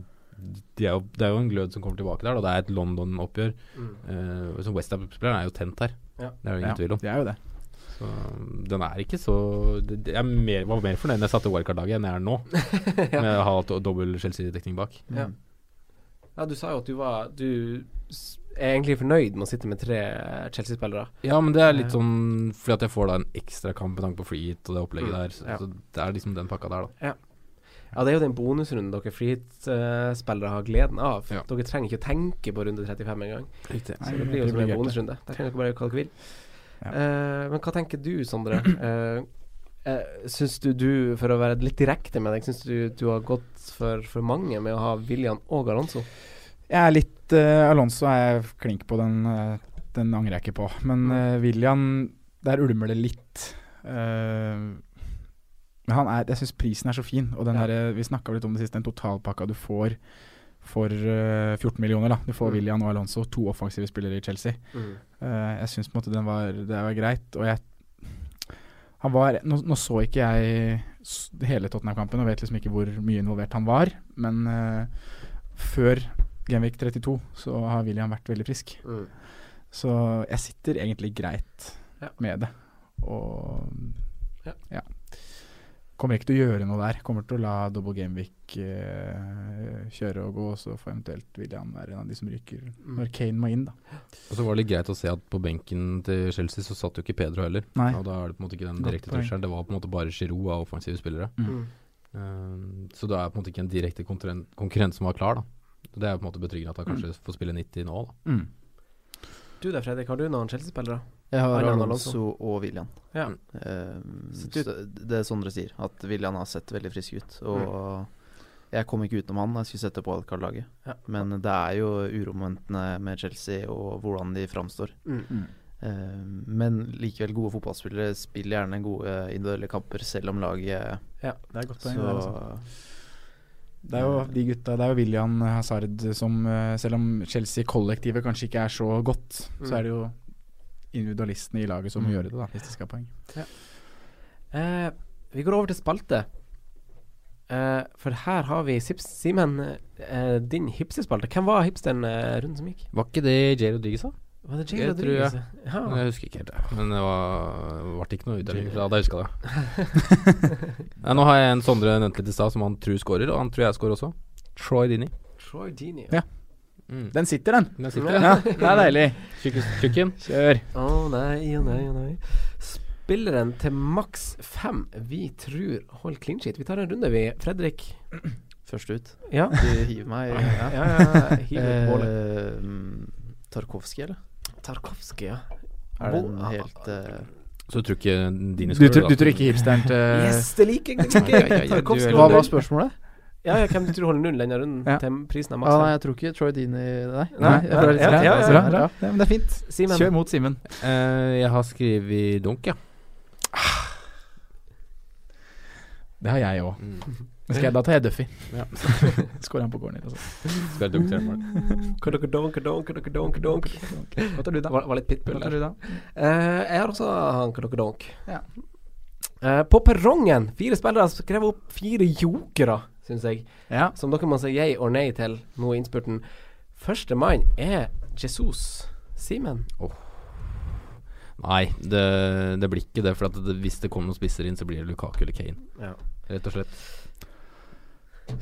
de er jo, det er jo en glød som kommer tilbake der, da. det er et London-oppgjør. Mm. Eh, Westham-spilleren er jo tent her. Ja. Det er jo ingen ja, tvil om. Det er jo det. Så den er ikke så Jeg mer, var mer fornøyd da jeg satte wildcard-laget enn jeg er nå, [LAUGHS] ja. med å ha dobbel Chelsea-dekning bak. Ja. ja. du sa jo at du var Du er egentlig fornøyd med å sitte med tre Chelsea-spillere. Ja, men det er litt sånn fordi at jeg får da en ekstra kamp med tanke på free hit og det opplegget mm. der. Så, ja. så, det er liksom den pakka der, da. Ja. Ja, det er jo den bonusrunden dere frihetsspillere har gleden av. Ja. Dere trenger ikke å tenke på runde 35 engang. Så det blir jo som en bonusrunde. Der kan dere bare gjøre hva dere vil. Uh, men hva tenker du, Sondre? Uh, uh, syns du du, for å være litt direkte med deg, syns du du har gått for, for mange med å ha William og Alonso? Jeg er litt uh, Alonso er jeg klink på, den, den angrer jeg ikke på. Men William, der ulmer det litt. men han er, jeg syns prisen er så fin. Og den ja. der, vi snakka litt om det siste, den totalpakka du får for uh, 14 millioner. da Du får mm. William og Alonso, to offensive spillere i Chelsea. Mm. Uh, jeg syns på en måte den var, det var greit. Og jeg han var, nå, nå så ikke jeg hele Tottenham-kampen og vet liksom ikke hvor mye involvert han var, men uh, før Genvik 32 så har William vært veldig frisk. Mm. Så jeg sitter egentlig greit ja. med det. Og ja. ja. Kommer ikke til å gjøre noe der. Kommer til å la Double Gameweek eh, kjøre og gå, og så får eventuelt William være en av de som ryker mm. når Kane må inn, da. Og så var det litt greit å se at på benken til Chelsea så satt jo ikke Pedro heller. Nei. Og da er det på en måte ikke den direkte trusselen. Det var på en måte bare Giroud av offensive spillere. Mm. Uh, Så da er på en måte ikke en direkte konkurrent, konkurrent som var klar, da. Det er på en måte betryggende at han kanskje får spille 90 nå, da. Mm. Du da, Fredrik, har du noen Chelsea-spillere? Jeg har Arne Alonso og William. Ja. Um, Så det er Sondre sier, at William har sett veldig frisk ut. Og jeg kom ikke utenom han. Jeg skulle sette på Alcard-laget. Ja. Men det er jo uromomentene med Chelsea og hvordan de framstår. Mm. Mm. Eh, men likevel, gode fotballspillere spiller gjerne gode individuelle kamper, selv om laget Ja. Det er godt poeng. Så det, det er jo de gutta Det er jo William Hazard som eh, Selv om Chelsea-kollektivet kanskje ikke er så godt, Mm. så er det jo individualistene i laget som må Mm. gjøre det, da, hvis de skal ha poeng. Eh, vi går over til spalte. Eh, for her har vi Sips Simen, eh, din hipsterspalte. Hvem var hipsteren eh, runden som gikk? Var ikke det J. Rodriguez, da? Var det Jay Jeg tror jeg. Ja. Jeg husker ikke helt, det. men det var ble ikke noe utdeling. fra Da jeg huska det. [LAUGHS] ja, nå har jeg en Sondre nevnte litt i stad, som han tror scorer, og han tror jeg scorer også. Troy Dini. Troy Dini. Ja. Mm. Den sitter, den. Den sitter, Ja, det er deilig. Tjukken. Kjør. Å nei, å nei, å nei. Spilleren til maks fem vi tror holder clean sheet. Vi tar en runde, vi. Fredrik. først ut. Ja. Du hiver meg Ja, ja, ja. Hiv ut målet. Eh, Tarkovskij, eller? Tarkovskij, ja. Er det en helt uh, Så du tror ikke skoler Du, tror- du tror ikke hipsteren til Yes, det liker jeg! Hva var spørsmålet? Ja, ja, hvem du tror holder null denne runden Ja. til prisen er Ah, maks nei, jeg tror ikke Troy Dini Nei. Nei, ja, redd. ja, ja, ja. Ja, men det er fint. Simon. Kjør mot Simen. Uh, jeg har skrevet dunk, ja. Det har jeg òg. Mm. Da tar jeg Duffy. Ja. [LAUGHS] Skårer han på corner. Altså. Spiller dunk til mål. Kadokadonk, kadonk, kadokadonk, kadonk. Hva tar du, da? Var, var litt pitbull der. Eh, jeg har også han kadokadonk. Ja. Uh, på perrongen, fire spillere skrev opp fire jokere, syns jeg. Ja. Som dere må si yay og nei til nå i innspurten. Første mann er Jesus. Simen. Nei, det, det blir ikke det. For at det, hvis det kommer noen spisser inn, så blir det Lukaku eller Kane. Ja. Rett og slett.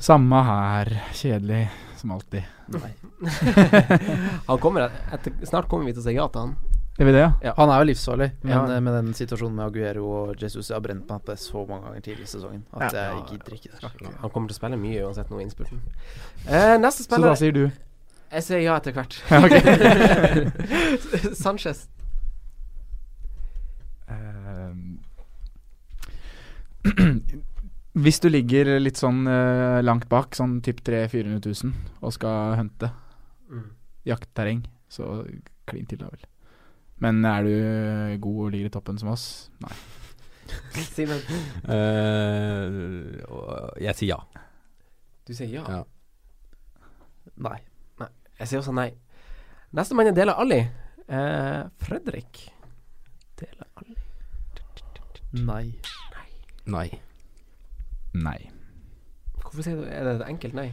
Samme her. Kjedelig som alltid. [LAUGHS] Han kommer etter, Snart kommer vi til å si ja til han. Gjør vi det, ja? Ja. Han er jo livsfarlig, men Ja. eh, med den situasjonen med Aguero og Jesus Jeg har brent meg på det så mange ganger tidligere i sesongen at Ja. jeg gidder ikke det. Han kommer til å spille mye uansett nå i innspurten. Eh, neste Så da sier du Jeg sier ja etter hvert. [LAUGHS] Sanchez. Um. [CLEARS THROAT] Hvis du ligger litt sånn uh, langt bak, sånn typ 300 000-400 000, og skal hunte Mm. jaktterreng, så klin til da vel. Men er du god og ligger i toppen som oss? Nei. [LAUGHS] Simen. uh, jeg sier ja. Du sier ja. ja. Nei. Nei. Jeg sier også nei. Neste mann er Dela Alli. Uh, Fredrik. Dela Alli. Nei. Nei. Nei. Hvorfor sier du Er det et enkelt nei?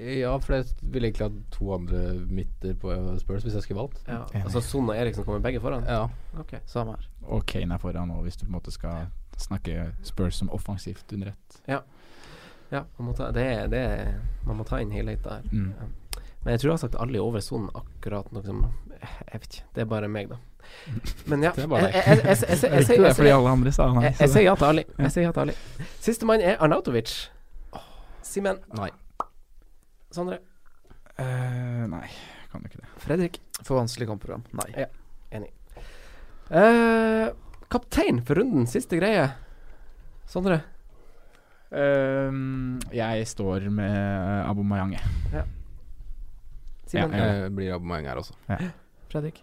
Ja, for jeg ville egentlig hatt to andre midter på Spurs hvis jeg skulle valgt. Ja. Altså Son og Eriksen kommer begge foran? Ja. Ok, samme her. Og Kane er foran òg, hvis du på en måte skal snakke Spurs som offensivt under ett. Ja. ja man, må ta, det, det, man må ta inn helheten her. Mm. Men jeg tror jeg har sagt alle i over sonen akkurat noe som Jeg vet ikke. Det er bare meg, da. Men ja. [LAUGHS] Det er bare deg. Jeg sier ja til Ali. Jeg sier ja til Ali. Sistemann er Arnautovic. Simen. Nei. Sondre. Uh, nei, kan du ikke det. Fredrik. For vanskelig kampprogram. Nei. Ja. Enig. Uh, kaptein for runden. Siste greie. Sondre. Ehm, jeg står med Abomayang, jeg. Simon? Ja, Jeg blir Abomayang her også. Fredrik.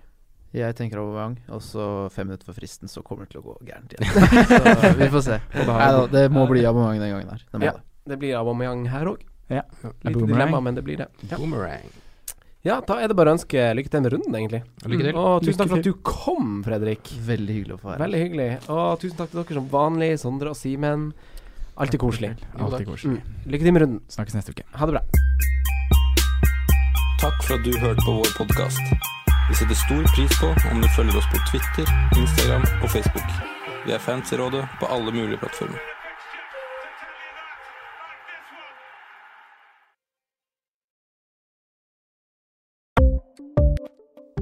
Jeg tenker Abomayang, og så fem minutter før fristen så kommer det til å gå gærent igjen. [LAUGHS] så vi får se. Nei da, det må bli Abomayang den gangen her. Det må Ja. det. Det blir Abomayang her òg. Ja. Lite Boomerang. dilemma, men det blir det. Ja. Boomerang. ja, da er det bare å ønske lykke til med runden, egentlig. Lykke til. Og tusen takk for at du kom, Fredrik. Veldig hyggelig å få være Veldig hyggelig. Og tusen takk til dere som vanlig, Sondre og Simen. Alltid koselig. Alltid koselig. Mm. Lykke til med runden. Snakkes neste uke. Ha det bra. Takk for at du hørte på vår podkast. Vi setter stor pris på om du følger oss på Twitter, Instagram og Facebook. Vi er fans i rådet på alle mulige plattformer.